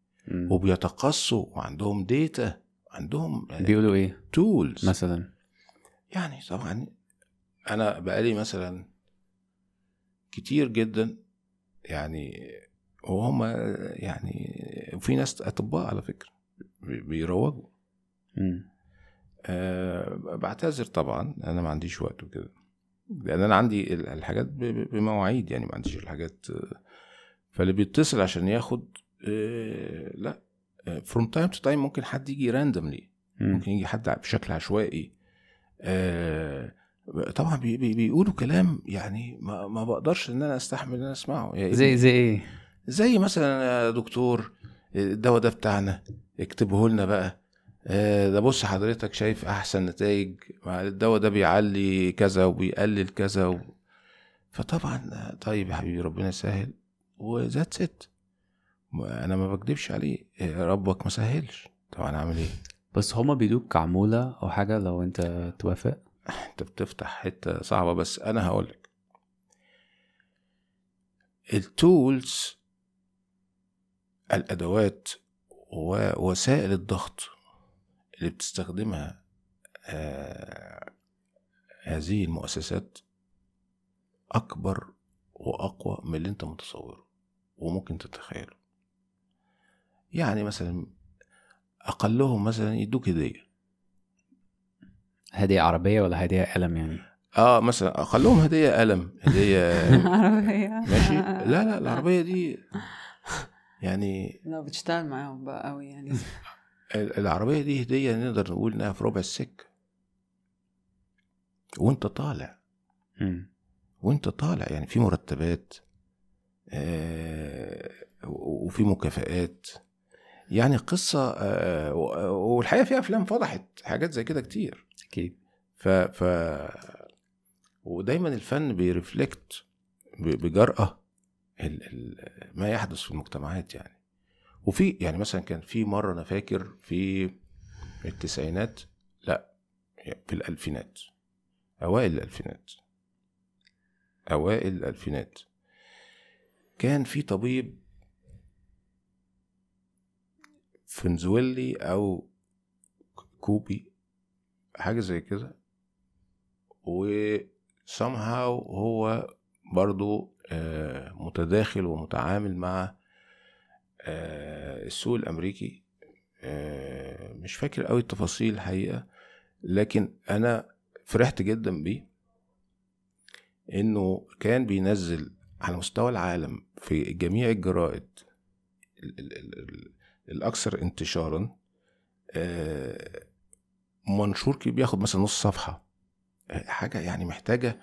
وبيتقصوا وعندهم ديتا عندهم
بيقولوا إيه؟
تولز
مثلا.
يعني طبعا أنا بقالي مثلا كتير جدا يعني وهم يعني في ناس أطباء على فكرة بي- بيروجوا. أه بعتذر طبعا أنا ما عنديش وقت وكده. لأن أنا عندي ال- الحاجات بمواعيد يعني ما عنديش الحاجات آه، فاللي بيتصل عشان ياخد أه لا from time to time ممكن حد يجي randomly
مم.
ممكن يجي حد بشكل عشوائي. أه طبعا بي بي بيقولوا كلام يعني ما, ما بقدرش إن أنا أستحمل إن أنا أسمعه. يعني
زي زي إيه؟
زي مثلا يا دكتور الدواء ده بتاعنا اكتبه لنا بقى. آه، ده بص حضرتك شايف أحسن نتائج مع الدواء ده بيعلي كذا وبيقلل كذا و... فطبعا آه، طيب يا حبيبي ربنا يسهل وذات ست. أنا ما بكدبش عليه آه، ربك ما سهلش. طبعا أعمل إيه؟
بس هما بيدوك عمولة أو حاجة لو أنت توافق؟
أنت بتفتح حتة صعبة بس أنا هقول لك التولز الأدوات ووسائل الضغط. اللي بتستخدمها آه هذه المؤسسات أكبر وأقوى من اللي أنت متصوره وممكن تتخيله. يعني مثلا أقلهم مثلا يدوك هدية.
هدية عربية ولا هدية قلم يعني؟
آه مثلا أقلهم هدية قلم هدية [laughs]
عربية.
ماشي. لا لا [laughs] العربية دي يعني
لا بتشتغل معاهم بقى قوي يعني. [laughs]
ال- العربية دي هدية نقدر نقول إنها في ربع السكة. وأنت طالع.
مم.
وأنت طالع. يعني في مرتبات آه وفي مكافآت. يعني قصة آه و- والحقيقة في أفلام فضحت حاجات زي كده كتير.
أكيد.
ف, ف ودايما الفن بيرفلكت بجرأة. ما يحدث في المجتمعات يعني. وفي يعني مثلا كان في مرة أنا فاكر في التسعينات لا في الألفينات أوائل الألفينات أوائل الألفينات. كان في طبيب فنزويلي أو كوبي حاجة زي كده و somehow هو برضو آه، متداخل ومتعامل مع السوق الأمريكي آه، مش فاكر قوي التفاصيل الحقيقة لكن أنا فرحت جدا بيه إنه كان بينزل على مستوى العالم في جميع الجرائد ال- ال- ال- ال- الأكثر انتشارا آه، منشور كبير بياخد مثلا نص صفحة آه، حاجة يعني محتاجة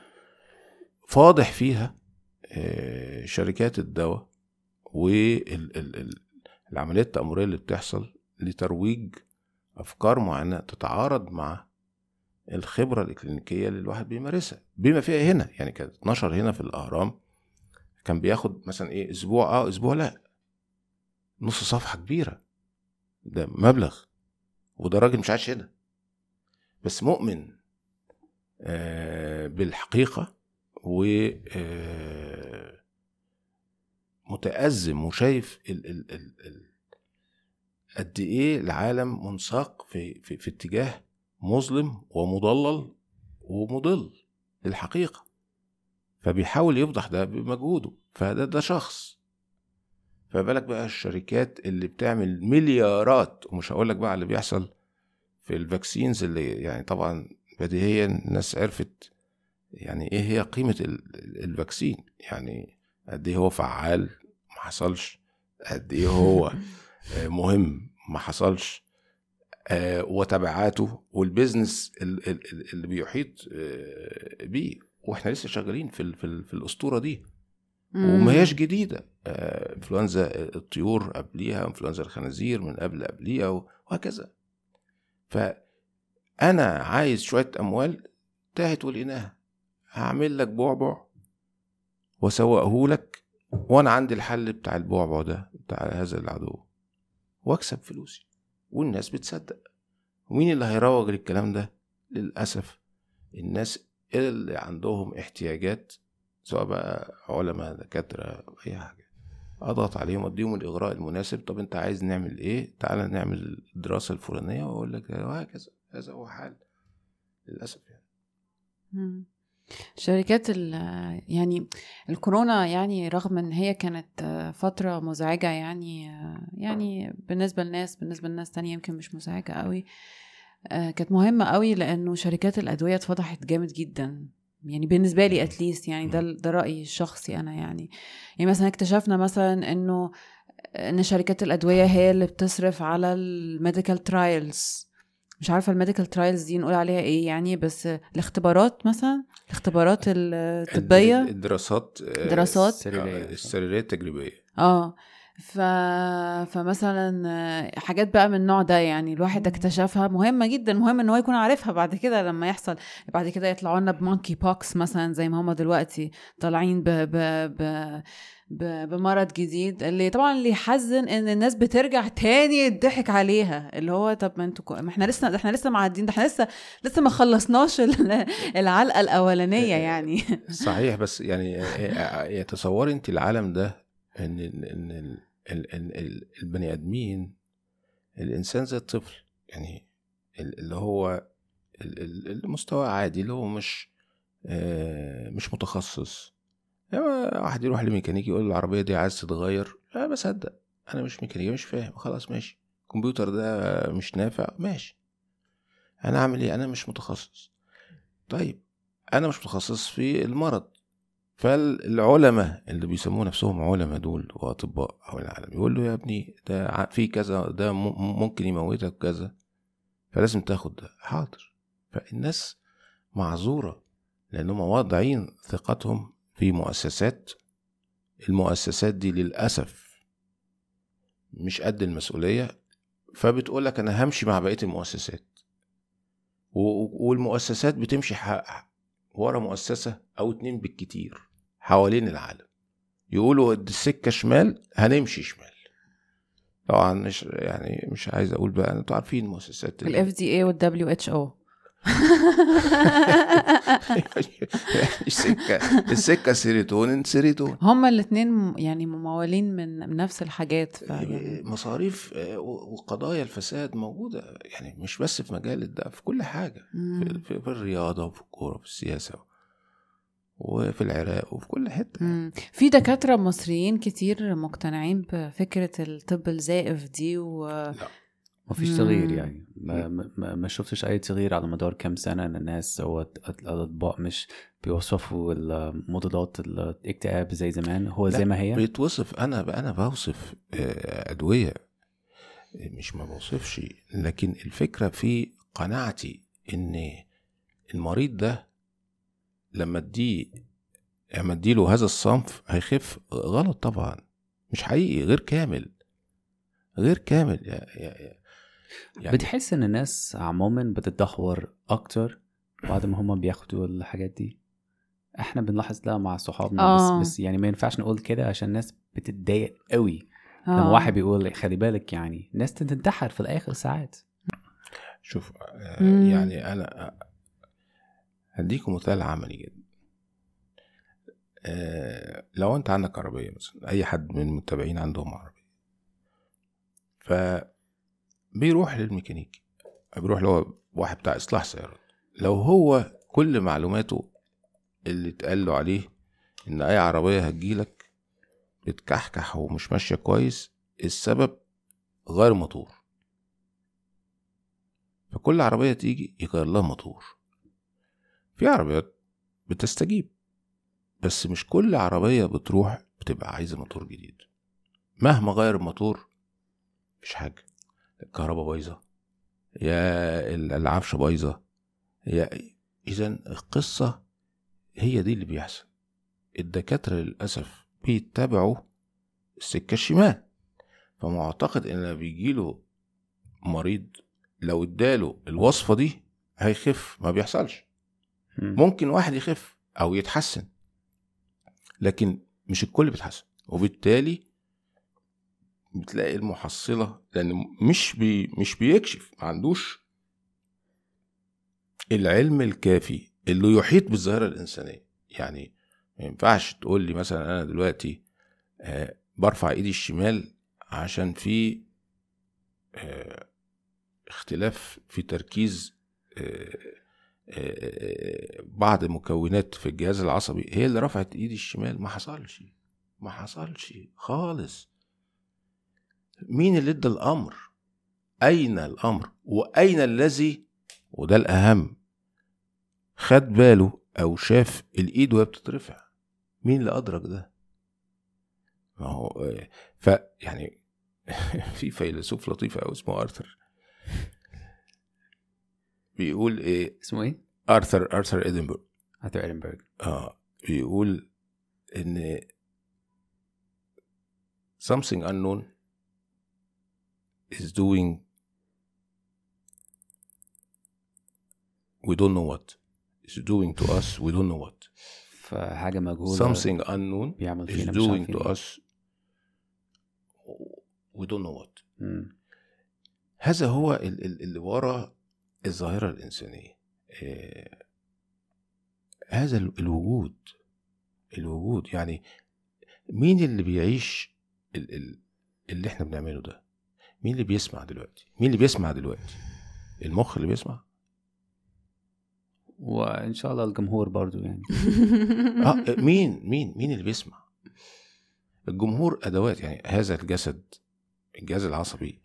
فاضح فيها آه، شركات الدواء. والعمليات التأمرية اللي بتحصل لترويج أفكار معينة تتعارض مع الخبرة الإكلينيكية اللي الواحد بيمارسها. بما فيها هنا يعني كانت 12 هنا في الأهرام كان بياخد مثلا إيه أسبوع أه أسبوع لأ نص صفحة كبيرة. ده مبلغ. وده راجل مش عايش هنا. بس مؤمن آه، بالحقيقة و آه، متأزم وشايف ال ال ال ال قد إيه العالم منساق في في, في اتجاه مظلم ومضلل ومضل للحقيقة. فبيحاول يفضح ده بمجهوده. فده ده شخص. فبالك بقى الشركات اللي بتعمل مليارات ومش هقول لك بقى اللي بيحصل في ال vaccines اللي يعني طبعا بديهيا الناس عرفت يعني إيه هي ال- ال vaccine يعني قد إيه هو فعال ما حصلش. قد إيه هو [laughs] آه، مهم ما حصلش. آه، وتبعاته والبيزنس ال- ال- ال- اللي بيحيط آه، بيه. وإحنا لسه شغالين في في, في الأسطورة دي. وما هياش جديدة. انفلونزا الطيور قبليها انفلونزا الخنازير من قبل قبليها وهكذا. فأنا عايز شوية أموال تاهت ولقيناها. هعمل لك بعبع واسوقه لك وأنا عندي الحل بتاع البعبع ده بتاع هذا العدو. واكسب فلوسي والناس بتصدق. ومين اللي هيروج للكلام ده؟ للأسف الناس اللي عندهم احتياجات سواء بقى علماء دكاترة أي حاجة. أضغط عليهم أديهم الإغراء المناسب. طب أنت عايز نعمل إيه؟ تعالى نعمل الدراسة الفلانية وأقول لك وهكذا هذا هو حال. للأسف يعني.
شركات ال يعني الكورونا يعني رغم إن هي كانت فترة مزعجة يعني يعني بالنسبة للناس بالنسبة لناس تانية يمكن مش مزعجة قوي آه، كانت مهمة قوي لأنه شركات الأدوية اتفضحت جامد جدا. يعني بالنسبة لي at least يعني ده ده رأيي الشخصي أنا يعني. يعني مثلا اكتشفنا مثلا إنه إن شركات الأدوية هي اللي بتصرف على ال medical trials مش عارفة ال medical trials دي نقول عليها إيه يعني بس الاختبارات مثلا الاختبارات الطبية.
الدراسات
دراسات.
سريرية.
السريرية التجريبية.
آه. ف... فمثلا آه، حاجات بقى من النوع ده يعني الواحد اكتشفها مهمة جدا مهم إن هو يكون عارفها بعد كده لما يحصل. بعد كده يطلعوا لنا بمونكي بوكس مثلا زي ما هما دلوقتي طالعين ب... ب... ب... ب... بمرض جديد اللي طبعا اللي يحزن إن الناس بترجع تاني يضحك عليها. اللي هو طب ما أنتوا ما إحنا لسه إحنا لسه معديين ده إحنا لسه لسه ما خلصناش ال- العلقة الأولانية يعني.
صحيح بس يعني [laughs] يتصوري انت العالم ده إن ان إن ال- ال- ال- ال- البني آدمين الإنسان زي الطفل يعني ال- اللي هو ال- ال- المستوى عادي اللي هو مش آه، مش متخصص. يعني واحد يروح لميكانيكي يقول العربية دي عايز تتغير لا بصدق أنا مش ميكانيكي مش فاهم. خلاص ماشي. الكمبيوتر ده مش نافع ماشي. أنا أعمل إيه؟ أنا مش متخصص. طيب أنا مش متخصص في المرض. فالعلماء اللي بيسموا نفسهم علماء دول وأطباء حول العالم يقول له يا ابني ده في كذا ده ممكن يموتك كذا فلازم تاخد ده حاضر. فالناس معذورة لانهم واضعين ثقتهم في مؤسسات المؤسسات دي للأسف مش قد المسؤولية فبتقول لك أنا همشي مع بقية المؤسسات والمؤسسات بتمشي ورا مؤسسة أو اتنين بالكتير حوالين العالم. يقولوا السكة شمال هنمشي شمال. طبعا مش يعني مش عايز أقول بقى أنتوا عارفين المؤسسات اللي-
الاف دي اي والدبليو اتش أو [laughs]
السكة السكة سيروتونين سيروتونين
هما الاثنين يعني ممولين من نفس الحاجات فيعني
مصاريف آه، وقضايا الفساد موجودة. يعني مش بس في مجال الدواء في كل حاجة. في. في, الرياضة وفي الكورة وفي السياسة وفي العراق وفي كل حتة.
مم. في دكاترة مصريين كتير مقتنعين بفكرة الطب الزائف دي و
ما فيش. تغيير يعني. ما, ما, ما شفتش أي تغيير على مدار كام سنة إن الناس هو الاطباء مش بيوصفوا المضادات الاكتئاب زي زمان هو زي ما هي؟
بيتوصف. أنا أنا بوصف آه، أدوية مش ما بوصفش. لكن الفكرة في قناعتي إن المريض ده لما اديه لما اديله هذا الصنف هيخف غلط طبعا. مش حقيقي غير كامل. غير كامل. يا يا يا. يعني
بتحس إن الناس عموما بتتدهور أكتر بعد ما هم بياخدوا الحاجات دي إحنا بنلاحظ ده مع صحابنا
آه.
بس, بس يعني ما ينفعش نقول كده عشان الناس بتتضايق قوي لما
آه.
واحد بيقول خلي بالك يعني ناس تنتحر في الآخر ساعات
شوف آه،. يعني أنا هديكم مثال عملي جدا آه، لو أنت عندك عربية مثلا أي حد من المتابعين عندهم عربية ف بيروح للميكانيكي. بيروح له واحد بتاع إصلاح سيارات. لو هو كل معلوماته اللي اتقال له عليه إن أي عربية هتجيلك بتكحكح ومش ماشية كويس السبب غير موتور فكل عربية تيجي يغير لها موتور في عربيات بتستجيب بس مش كل عربية بتروح بتبقى عايزة موتور جديد. مهما غير الموتور مفيش حاجة. الكهرباء بايظة يا ال- العفشة بايظة يا إذا القصة هي دي اللي بيحصل الدكاترة للأسف بيتبعوا السكة الشمال فمعتقد لما بيجيله مريض لو اداله الوصفة دي هيخف ما بيحصلش
مم.
ممكن واحد يخف أو يتحسن لكن مش الكل بيتحسن وبالتالي بتلاقي المحصلة لأن مش بي مش بيكشف ما عندوش العلم الكافي اللي يحيط بالظاهرة الإنسانية. يعني ما ينفعش تقول لي مثلا أنا دلوقتي آه، برفع إيدي الشمال عشان في آه، اختلاف في تركيز آه، بعض مكونات في الجهاز العصبي هي اللي رفعت إيدي الشمال. ما حصلش ما حصلش خالص. مين اللي ادى الأمر؟ أين الأمر؟ وأين الذي؟ وده الأهم. خد باله أو شاف الإيد وهي بتترفع. مين اللي أدرك ده؟ ما هو ف يعني [laughs] في فيلسوف لطيف قوي اسمه آرثر. بيقول إيه؟
اسمه إيه؟
آرثر آرثر ادنبرغ
آرثر ادنبرغ
آه بيقول إن something unknown is doing we don't know what. Is doing to us we don't know what.
فحاجة مجهولة
something unknown
بيعمل
is
فينا مش
doing to us we don't know what.
مم.
هذا هو ال- ال- اللي ورا الظاهرة الإنسانية. آه، هذا ال- الوجود الوجود يعني مين اللي بيعيش ال- ال- اللي إحنا بنعمله ده؟ مين اللي بيسمع دلوقتي؟ مين اللي بيسمع دلوقتي؟ المخ اللي بيسمع؟
وإن شاء الله الجمهور برضو يعني.
آه مين مين مين اللي بيسمع؟ الجمهور أدوات يعني هذا الجسد الجهاز العصبي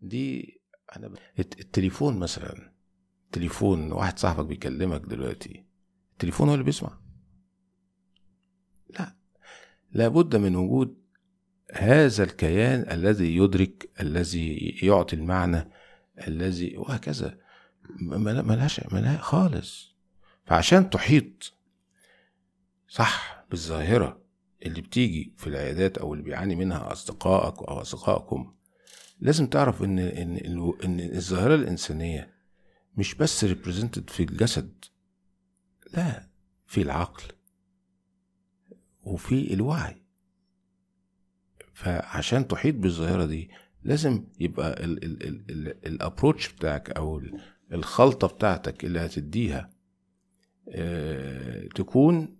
دي أنا ب... الت- التليفون مثلا تليفون واحد صاحبك بيكلمك دلوقتي التليفون هو اللي بيسمع؟ لا. لابد من وجود هذا الكيان الذي يدرك الذي يعطي المعنى الذي وهكذا. ملهاش ملهاش خالص. فعشان تحيط صح بالظاهرة اللي بتيجي في العيادات أو اللي بيعاني منها أصدقائك أو أصدقائكم لازم تعرف إن إن إن الظاهرة الإنسانية مش بس represented في الجسد لا في العقل وفي الوعي. فعشان تحيط بالظاهرة دي لازم يبقى ال approach بتاعك أو ال- الخلطة بتاعتك اللي هتديها آه، تكون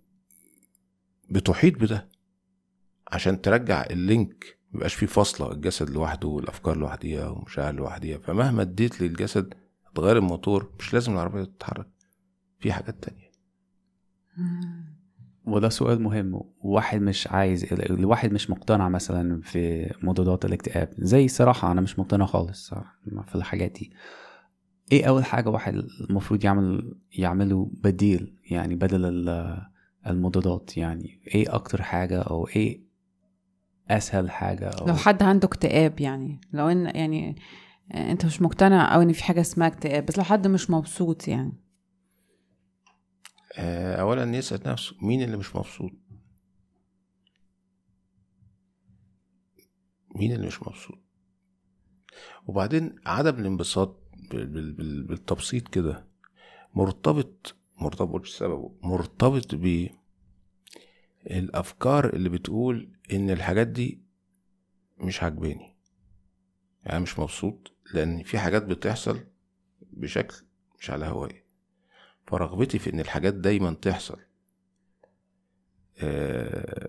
بتحيط بده. عشان ترجع اللينك ميبقاش فيه فاصلة الجسد لوحده والأفكار لوحديها والمشاعر لوحديها فمهما اديت للجسد تغير الموتور مش لازم العربية تتحرك. في حاجات تانية.
وده سؤال مهم. واحد مش عايز الواحد مش مقتنع مثلا في مضادات الاكتئاب. زي صراحة أنا مش مقتنع خالص في الحاجات دي. إيه أول حاجة واحد المفروض يعمل يعمله بديل يعني بدل ال- المضادات يعني؟ إيه أكتر حاجة أو إيه أسهل حاجة أو
لو حد عنده اكتئاب يعني؟ لو إن يعني أنت مش مقتنع أو إن في حاجة اسمها اكتئاب بس لو حد مش مبسوط يعني.
آه، أولا يسأل نفسه مين اللي مش مبسوط؟ مين اللي مش مبسوط؟ وبعدين عدم الانبساط بال- بال- بال- بالتبسيط كده مرتبط مرتبط سببه مرتبط ب الأفكار اللي بتقول إن الحاجات دي مش عاجباني. يعني مش مبسوط لأن في حاجات بتحصل بشكل مش على هواي فرغبتي في إن الحاجات دايما تحصل. آه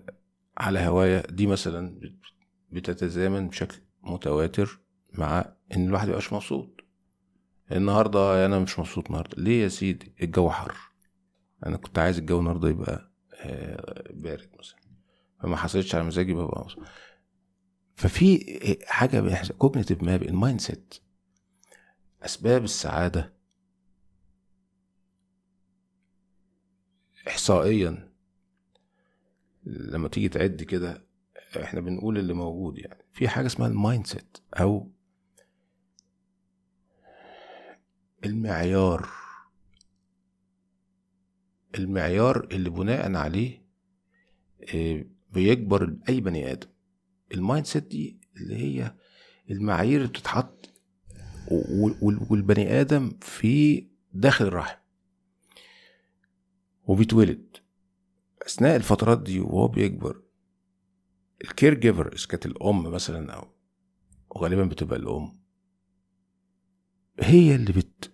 على هوايا دي مثلا بت- بتتزامن بشكل متواتر مع إن الواحد ميبقاش مبسوط. النهارده أنا مش مبسوط النهارده. ليه يا سيدي؟ الجو حر. أنا كنت عايز الجو النهارده يبقى آه، بارد مثلا. فما حصلتش على مزاجي ببقى مبسوط. ففي حاجة cognitive map ال mindset. أسباب السعادة احصائيا. لما تيجي تعد كده إحنا بنقول اللي موجود يعني. في حاجة اسمها ال mindset أو المعيار. المعيار اللي بناء عليه آه، بيكبر أي بني آدم. ال mindset دي اللي هي المعايير اللي بتتحط والبني آدم في داخل الرحم وبيتولد. أثناء الفترات دي وهو بيكبر ال caregiver إذا كانت الأم مثلا أو غالبا بتبقى الأم هي اللي بت...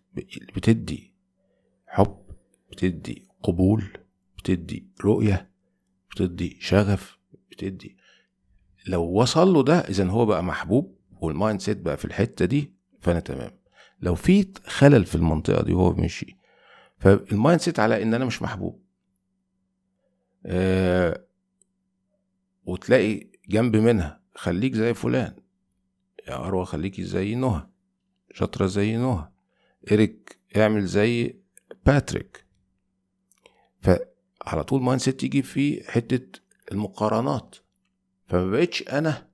بتدي حب بتدي قبول بتدي رؤية بتدي شغف بتدي. لو وصل له ده اذا هو بقى محبوب وال mindset بقى في الحتة دي فأنا تمام. لو في خلل في المنطقة دي وهو ماشي فال mindset على إن أنا مش محبوب. آه وتلاقي جنب منها خليك زي فلان. يا أروى خليكي زي نهى. شاطرة زي نهى. إيريك اعمل زي باتريك. فعلى طول mindset يجي في حتة المقارنات. فما بقتش أنا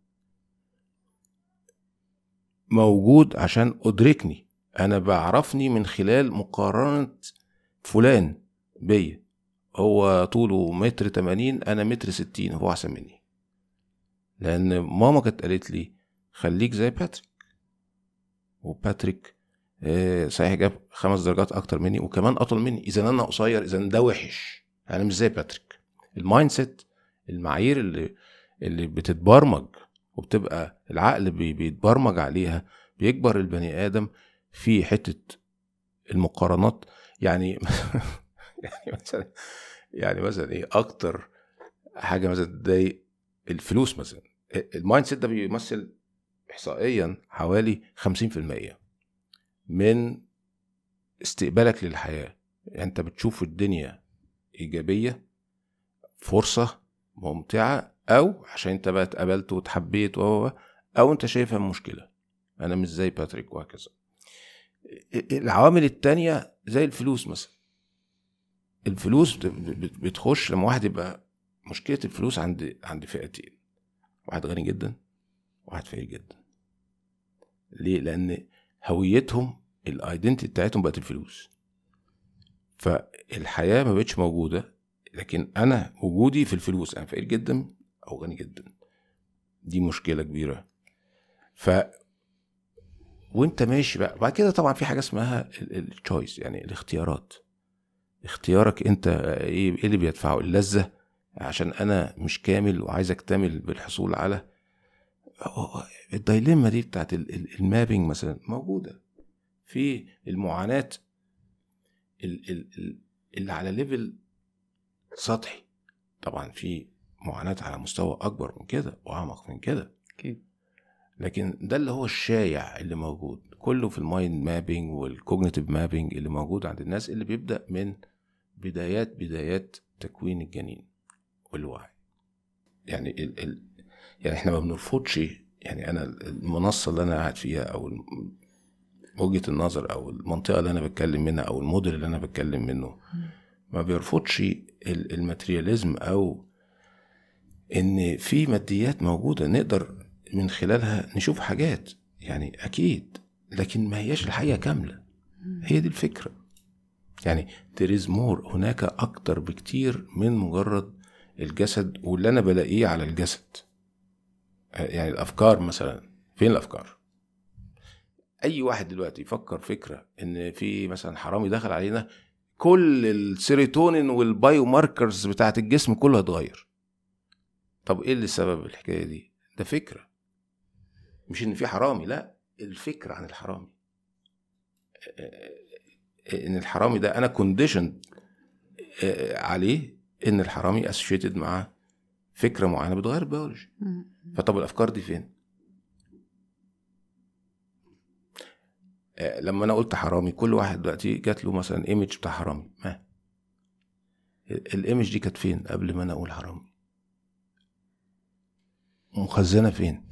موجود عشان أدركني. أنا بعرفني من خلال مقارنة فلان بيا هو طوله متر تمانين أنا متر ستين هو أحسن مني. لأن ماما كانت قالت لي خليك زي باتريك. وباتريك آه، صحيح جاب خمس درجات أكتر مني وكمان أطول مني. إذا أنا قصير إذا ده وحش. أنا مش زي باتريك. ال mindset المعايير اللي اللي بتتبرمج وبتبقى العقل بي- بيتبرمج عليها بيكبر البني آدم في حتة المقارنات يعني [laughs] يعني مثلا يعني مثلا إيه أكتر حاجة مثلا تضايق الفلوس مثلا. ال mindset ده بيمثل احصائيا حوالي 50% من استقبالك للحياة. يعني أنت بتشوف الدنيا إيجابية فرصة ممتعة أو عشان أنت بقى اتقبلت واتحبيت و أو أنت شايفها مشكلة. أنا مش زي باتريك وهكذا. العوامل التانية زي الفلوس مثلا. الفلوس بت- بت- بتخش لما واحد يبقى مشكلة الفلوس عند عند فئتين. واحد غني جدا واحد فقير جدا. ليه؟ لأن هويتهم ال identity بتاعتهم بقت الفلوس. فالحياة ما بقتش موجودة لكن أنا وجودي في الفلوس أنا فقير جدا أو غني جدا. دي مشكلة كبيرة. وانت ماشي بقى. بعد كده طبعا في حاجة اسمها ال choice يعني الاختيارات. اختيارك انت إيه إيه اللي بيدفعه؟ اللذة. عشان أنا مش كامل وعايز اكتمل بالحصول على. ال dilemma دي بتاعت ال- ال- ال mapping مثلا موجودة. في المعاناة ال- ال- ال- اللي على level سطحي. طبعا في معاناة على مستوى أكبر من كده وأعمق من كده.
أكيد.
لكن ده اللي هو الشايع اللي موجود. كله في ال mind mapping وال cognitive mapping اللي موجود عند الناس اللي بيبدأ من بدايات بدايات تكوين الجنين والوعي. يعني ال ال يعني إحنا ما بنرفضش يعني أنا المنصة اللي أنا قاعد فيها أو وجهة النظر أو المنطقة اللي أنا بتكلم منها أو الموديل اللي أنا بتكلم منه ما بيرفضش ال- الماترياليزم أو إن في ماديات موجودة نقدر من خلالها نشوف حاجات يعني أكيد لكن ما هياش الحقيقة كاملة. هي دي الفكرة. يعني there is more هناك أكتر بكتير من مجرد الجسد واللي أنا بلاقيه على الجسد. يعني الأفكار مثلا. فين الأفكار؟ أي واحد دلوقتي يفكر فكرة إن في مثلا حرامي دخل علينا كل السيروتونين وال biomarkers بتاعت الجسم كله هيتغير طب إيه اللي سبب الحكاية دي؟ ده فكرة. مش إن في حرامي لا الفكرة عن الحرامي. إن الحرامي ده أنا condition عليه إن الحرامي associated مع فكرة معينة بتغير البيولوجي. فطب الأفكار دي فين؟ لما أنا قلت حرامي كل واحد دلوقتي جات له مثلا image بتاع حرامي. ما؟ ال image دي كانت فين قبل ما أنا أقول حرامي؟ مخزنة فين؟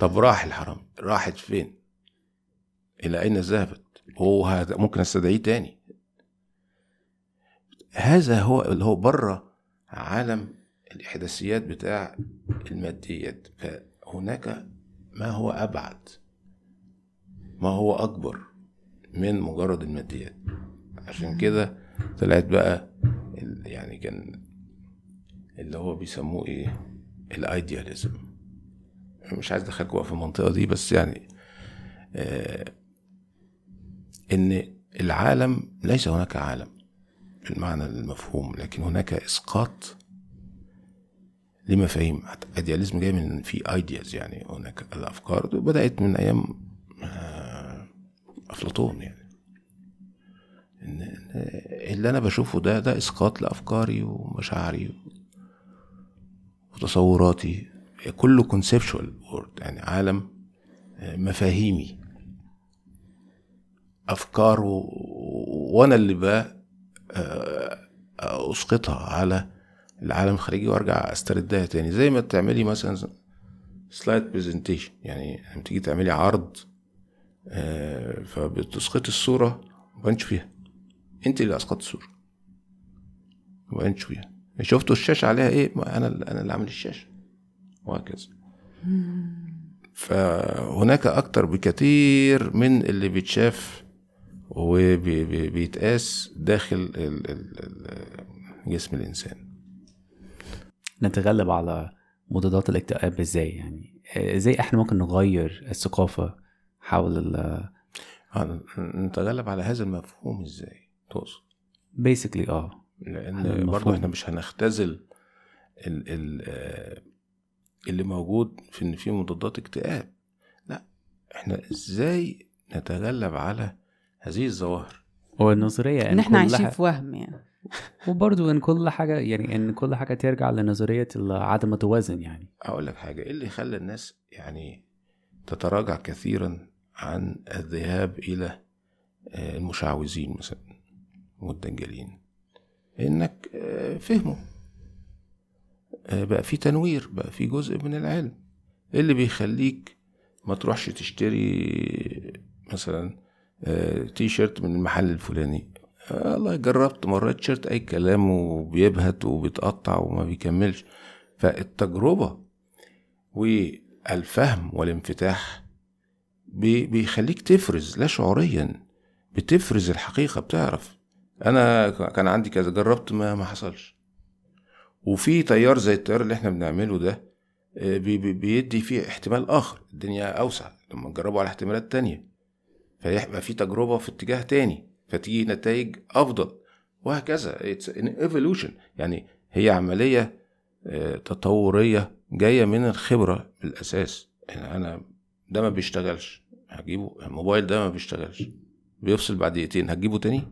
طب راح الحرامي راحت فين؟ إلى أين ذهبت؟ هو هذا ممكن أستدعيه تاني. هذا هو اللي هو بره عالم الإحداثيات بتاع الماديات. فهناك ما هو أبعد ما هو أكبر من مجرد الماديات. عشان كده طلعت بقى يعني كان اللي هو بيسموه إيه؟ الآيدياليزم. مش عايز ادخلكم بقى في المنطقة دي بس يعني آه إن العالم ليس هناك عالم بالمعنى المفهوم لكن هناك إسقاط لمفاهيم. ايدياليزم جاي من في ايدياز يعني هناك الأفكار بدأت من أيام آه، أفلاطون يعني. إن اللي أنا بشوفه ده ده إسقاط لأفكاري ومشاعري وتصوراتي. كله conceptual world يعني عالم آه، مفاهيمي. أفكار و- وأنا اللي بقى آه، أسقطها على العالم الخارجي وأرجع أستردها تاني. زي ما تعملي مثلا slide presentation يعني لما تيجي تعملي عرض آه، فبتسقطي الصورة ما فيها. أنت اللي أسقطت الصورة. ما فيها. شفتوا الشاشة عليها إيه؟ ما أنا أنا اللي عامل الشاشة. وهكذا. فهناك أكتر بكثير من اللي بيتشاف وبيتقاس داخل جسم الإنسان.
نتغلب على مضادات الاكتئاب إزاي؟ يعني إزاي إحنا ممكن نغير الثقافة حول ال
آه، نتغلب على هذا المفهوم إزاي؟ تقصد؟
بيسكلي آه.
لأن برضه إحنا مش هنختزل ال ال آه، اللي موجود في إن في مضادات اكتئاب. لا إحنا إزاي نتغلب على هذه الظواهر؟
هو النظريه
إن إحنا عايشين في وهم يعني. [laughs]
وبرضه إن كل حاجة يعني إن كل حاجة ترجع لنظرية عدم التوازن يعني.
أقول لك حاجة إيه اللي خلى الناس يعني تتراجع كثيرا عن الذهاب إلى آه، المشعوذين مثلا والدجالين إنك آه، فهموا. آه، بقى في تنوير بقى في جزء من العلم. إيه اللي بيخليك ما تروحش تشتري مثلا تي شيرت من المحل الفلاني؟ والله جربت مرات تيشيرت أي كلام وبيبهت وبيتقطع وما بيكملش. فالتجربة والفهم والانفتاح بيخليك تفرز لا شعوريا بتفرز الحقيقة بتعرف. أنا كان عندي كذا جربت ما ما حصلش. وفي تيار زي التيار اللي إحنا بنعمله ده آه، بيدي فيه احتمال آخر الدنيا أوسع لما نجربه على احتمالات تانية. فيبقى في تجربة في اتجاه تاني فتيجي نتائج أفضل وهكذا. it's an evolution يعني هي عملية آه، تطورية جاية من الخبرة بالأساس. يعني أنا ده ما بيشتغلش. هجيبه الموبايل ده ما بيشتغلش. بيفصل بعد دقيقتين. هتجيبه تاني؟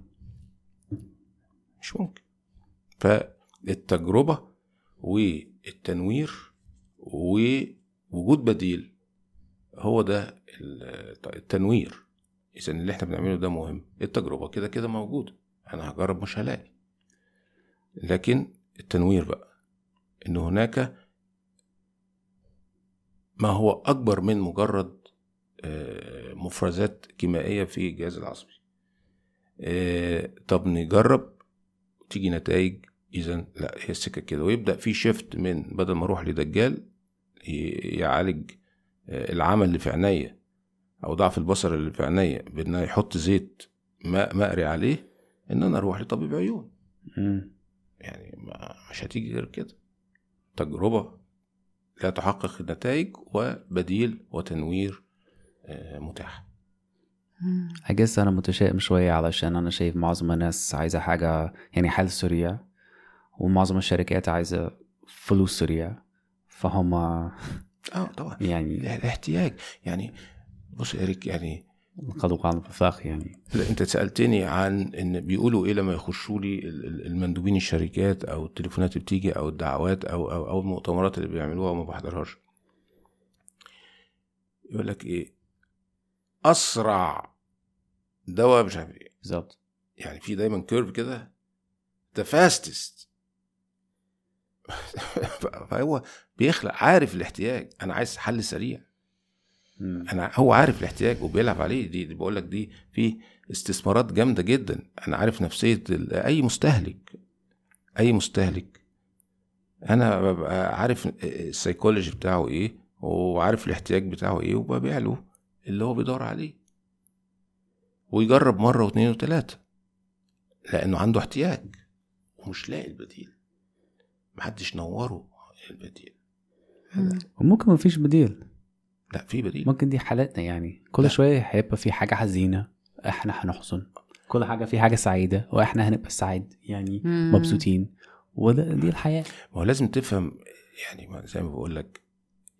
مش ممكن. فالتجربه والتنوير ووجود بديل. هو ده التنوير. إذا اللي إحنا بنعمله ده مهم. التجربة كده كده موجودة. أنا هجرب مش هلاقي. لكن التنوير بقى. إن هناك ما هو أكبر من مجرد آه، مفرزات كيميائية في الجهاز العصبي. آه، طب نجرب تيجي نتائج اذا لا هي السكة كده. ويبدأ في شيفت من بدل ما أروح لدجال يعالج آه، العمل اللي في عينيا أو ضعف البصر اللي في عينيا بان يحط زيت ماء مقري عليه إن أنا أروح لطبيب عيون. يعني ما مش هتيجي غير كده. تجربة لا تحقق النتائج وبديل وتنوير آه، متاح.
أجس أنا متشائم شوية علشان أنا شايف معظم الناس عايزة حاجة يعني حل سريع. ومعظم الشركات عايزة فلوس سريع فهم
آه طبعا. يعني الاحتياج يعني بص يا ريك يعني
قد عن الفخ يعني.
لا انت سألتني عن إن بيقولوا إيه لما يخشوا لي المندوبين الشركات أو التليفونات اللي بتيجي أو الدعوات أو أو أو المؤتمرات اللي بيعملوها وما بحضرهاش. يقول لك إيه؟ أسرع دواء مش عارف إيه.
بالظبط.
يعني في دايما كيرف كده؟ the fastest [laughs] فهو بيخلق عارف الاحتياج. أنا عايز حل سريع. أنا هو عارف الاحتياج وبيلعب عليه. دي, دي بقول لك دي في استثمارات جامدة جدا. أنا عارف نفسية أي مستهلك أي مستهلك. أنا ببقى عارف السيكولوجي بتاعه إيه وعارف الاحتياج بتاعه إيه وببيع له اللي هو بيدور عليه. ويجرب مرة واثنين وثلاثة. لأنه عنده احتياج. ومش لاقي البديل. محدش نوره البديل
وممكن مفيش بديل.
لا في بديل.
ممكن دي حالاتنا يعني. كل لا. شوية هيبقى في حاجة حزينة إحنا هنحزن. كل حاجة في حاجة سعيدة وإحنا هنبقى سعيد يعني مم. مبسوطين. وده دي الحياة.
ما هو لازم تفهم يعني زي ما بقول لك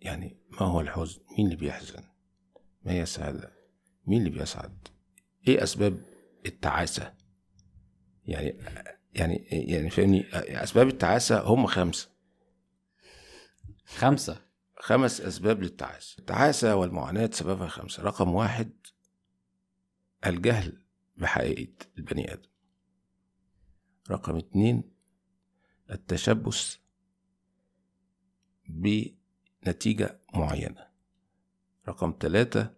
يعني ما هو الحزن؟ مين اللي بيحزن؟ ما هي السعادة؟ مين اللي بيسعد؟ إيه أسباب التعاسة؟ يعني يعني يعني فاهمني أسباب التعاسة هم خمسة.
خمسة.
خمس أسباب للتعاسة. التعاسة والمعاناة سببها خمسة. رقم واحد الجهل بحقيقة البني آدم. رقم اتنين التشبث بنتيجة معينة. رقم ثلاثة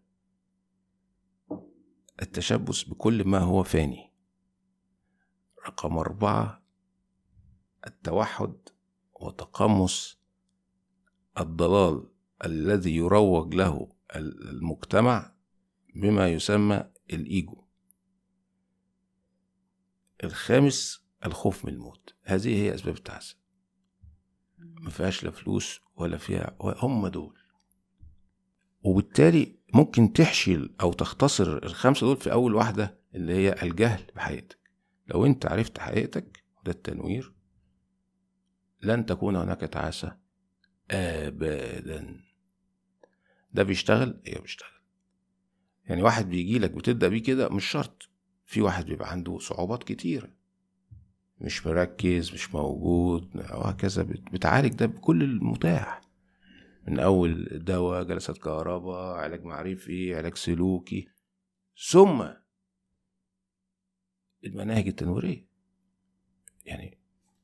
التشبث بكل ما هو فاني. رقم أربعة التوحد وتقمص الضلال الذي يروج له المجتمع بما يسمى الإيجو. الخامس الخوف من الموت. هذه هي أسباب التعاسة ما فيهاش لا فلوس ولا فيها هم دول. وبالتالي ممكن تحشي أو تختصر الخمسة دول في أول واحدة اللي هي الجهل بحقيقتك لو انت عرفت حقيقتك ده التنوير. لن تكون هناك تعاسة ابدا. ده بيشتغل؟ إيه بيشتغل؟ يعني واحد بيجي لك بتبدأ بيه كده مش شرط. في واحد بيبقى عنده صعوبات كتيره مش مركز مش موجود وهكذا. بتعالج ده بكل المتاح. من أول دواء جلسات كهرباء علاج معرفي علاج سلوكي. ثم المناهج التنويرية يعني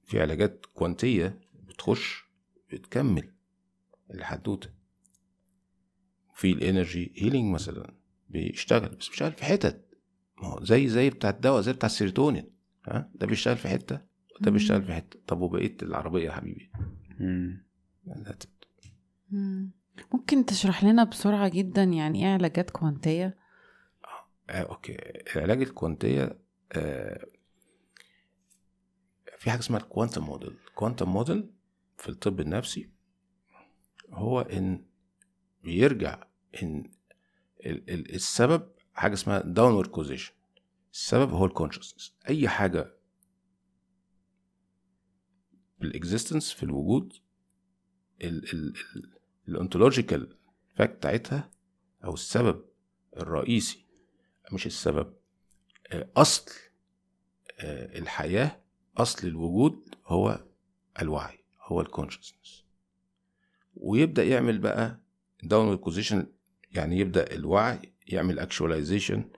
في علاجات كوانتية بتخش بتكمل الحدوتة. في ال energy healing مثلا بيشتغل بس بيشتغل في حتت. ما هو زي زي بتاع الدواء زي بتاع السيروتونين. ها؟ ده بيشتغل في حتة وده بيشتغل في حتة. طب وبقيه العربية يا حبيبي؟
ممكن تشرح لنا بسرعة جدا يعني إيه علاجات كوانتية؟
آه، okay. العلاج الكوانتية آه في حاجة اسمها ال quantum model ال quantum model في الطب النفسي هو إن بيرجع إن السبب حاجة اسمها downward causation السبب هو ال consciousness أي حاجة في ال existence في الوجود ال ontological fact بتاعتها أو السبب الرئيسي مش السبب آه، أصل آه، الحياة أصل الوجود هو الوعي هو ال consciousness ويبدأ يعمل بقى داون بوزيشن يعني يبدأ الوعي يعمل actualization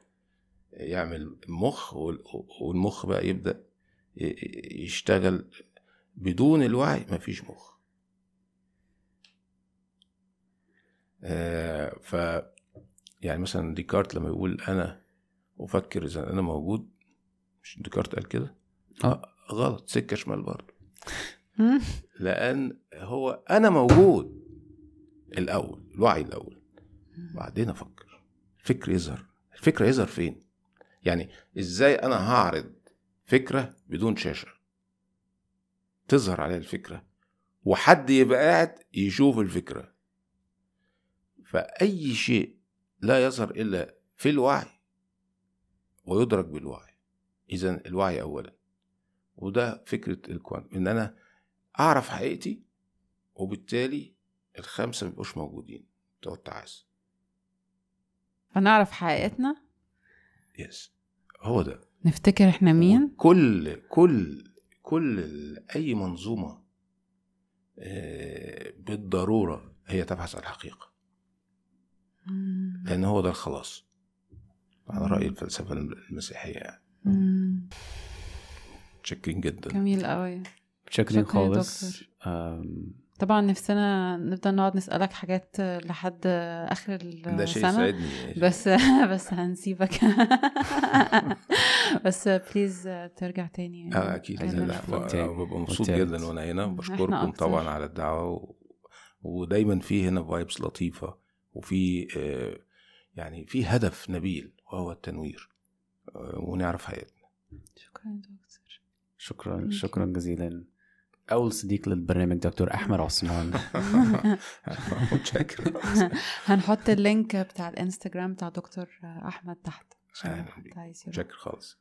يعمل مخ والمخ بقى يبدأ يشتغل بدون الوعي مفيش مخ. آه، ف يعني مثلا ديكارت لما يقول أنا أفكر إذا أنا موجود مش ديكارت قال كده؟ آه غلط. سكة شمال برضه. لأن هو أنا موجود. الأول الوعي الأول. بعدين أفكر. الفكر يظهر. الفكرة يظهر فين؟ يعني إزاي أنا هعرض فكرة بدون شاشة؟ تظهر عليها الفكرة وحد يبقى قاعد يشوف الفكرة. فأي شيء لا يظهر إلا في الوعي ويدرك بالوعي. إذا الوعي أولا. وده فكرة الكوان إن أنا أعرف حقيقتي وبالتالي الخمسة ميبقوش موجودين بتوع التعاسة
فنعرف حقيقتنا؟
يس هو ده.
نفتكر إحنا مين؟
كل كل كل أي منظومة آه، بالضرورة هي تبحث عن الحقيقة. لأن هو ده الخلاص على رأي الفلسفة المسيحية يعني. متشكرين جدا.
جميل قوي.
متشكرين خالص.
طبعا نفسنا نفضل نقعد نسألك حاجات لحد آخر السنة
ده شيء يسعدني
بس [laughs] بس هنسيبك. [laughs] بس بليز ترجع تاني.
آه أكيد. ببقى مبسوط جدا وأنا هنا. [laughs] بشكركم طبعا على الدعوة و... ودايما في هنا vibes لطيفة وفي آه، يعني في هدف نبيل وهو التنوير. آه، ونعرف حياتنا
شكرا دكتور.
شكرا ممكن. شكرا جزيلا. أول صديق للبرنامج دكتور أحمد عثمان.
متشكر [laughs]
هنحط ال link بتاع الإنستجرام بتاع دكتور أحمد تحت شكرا
متشكر خالص.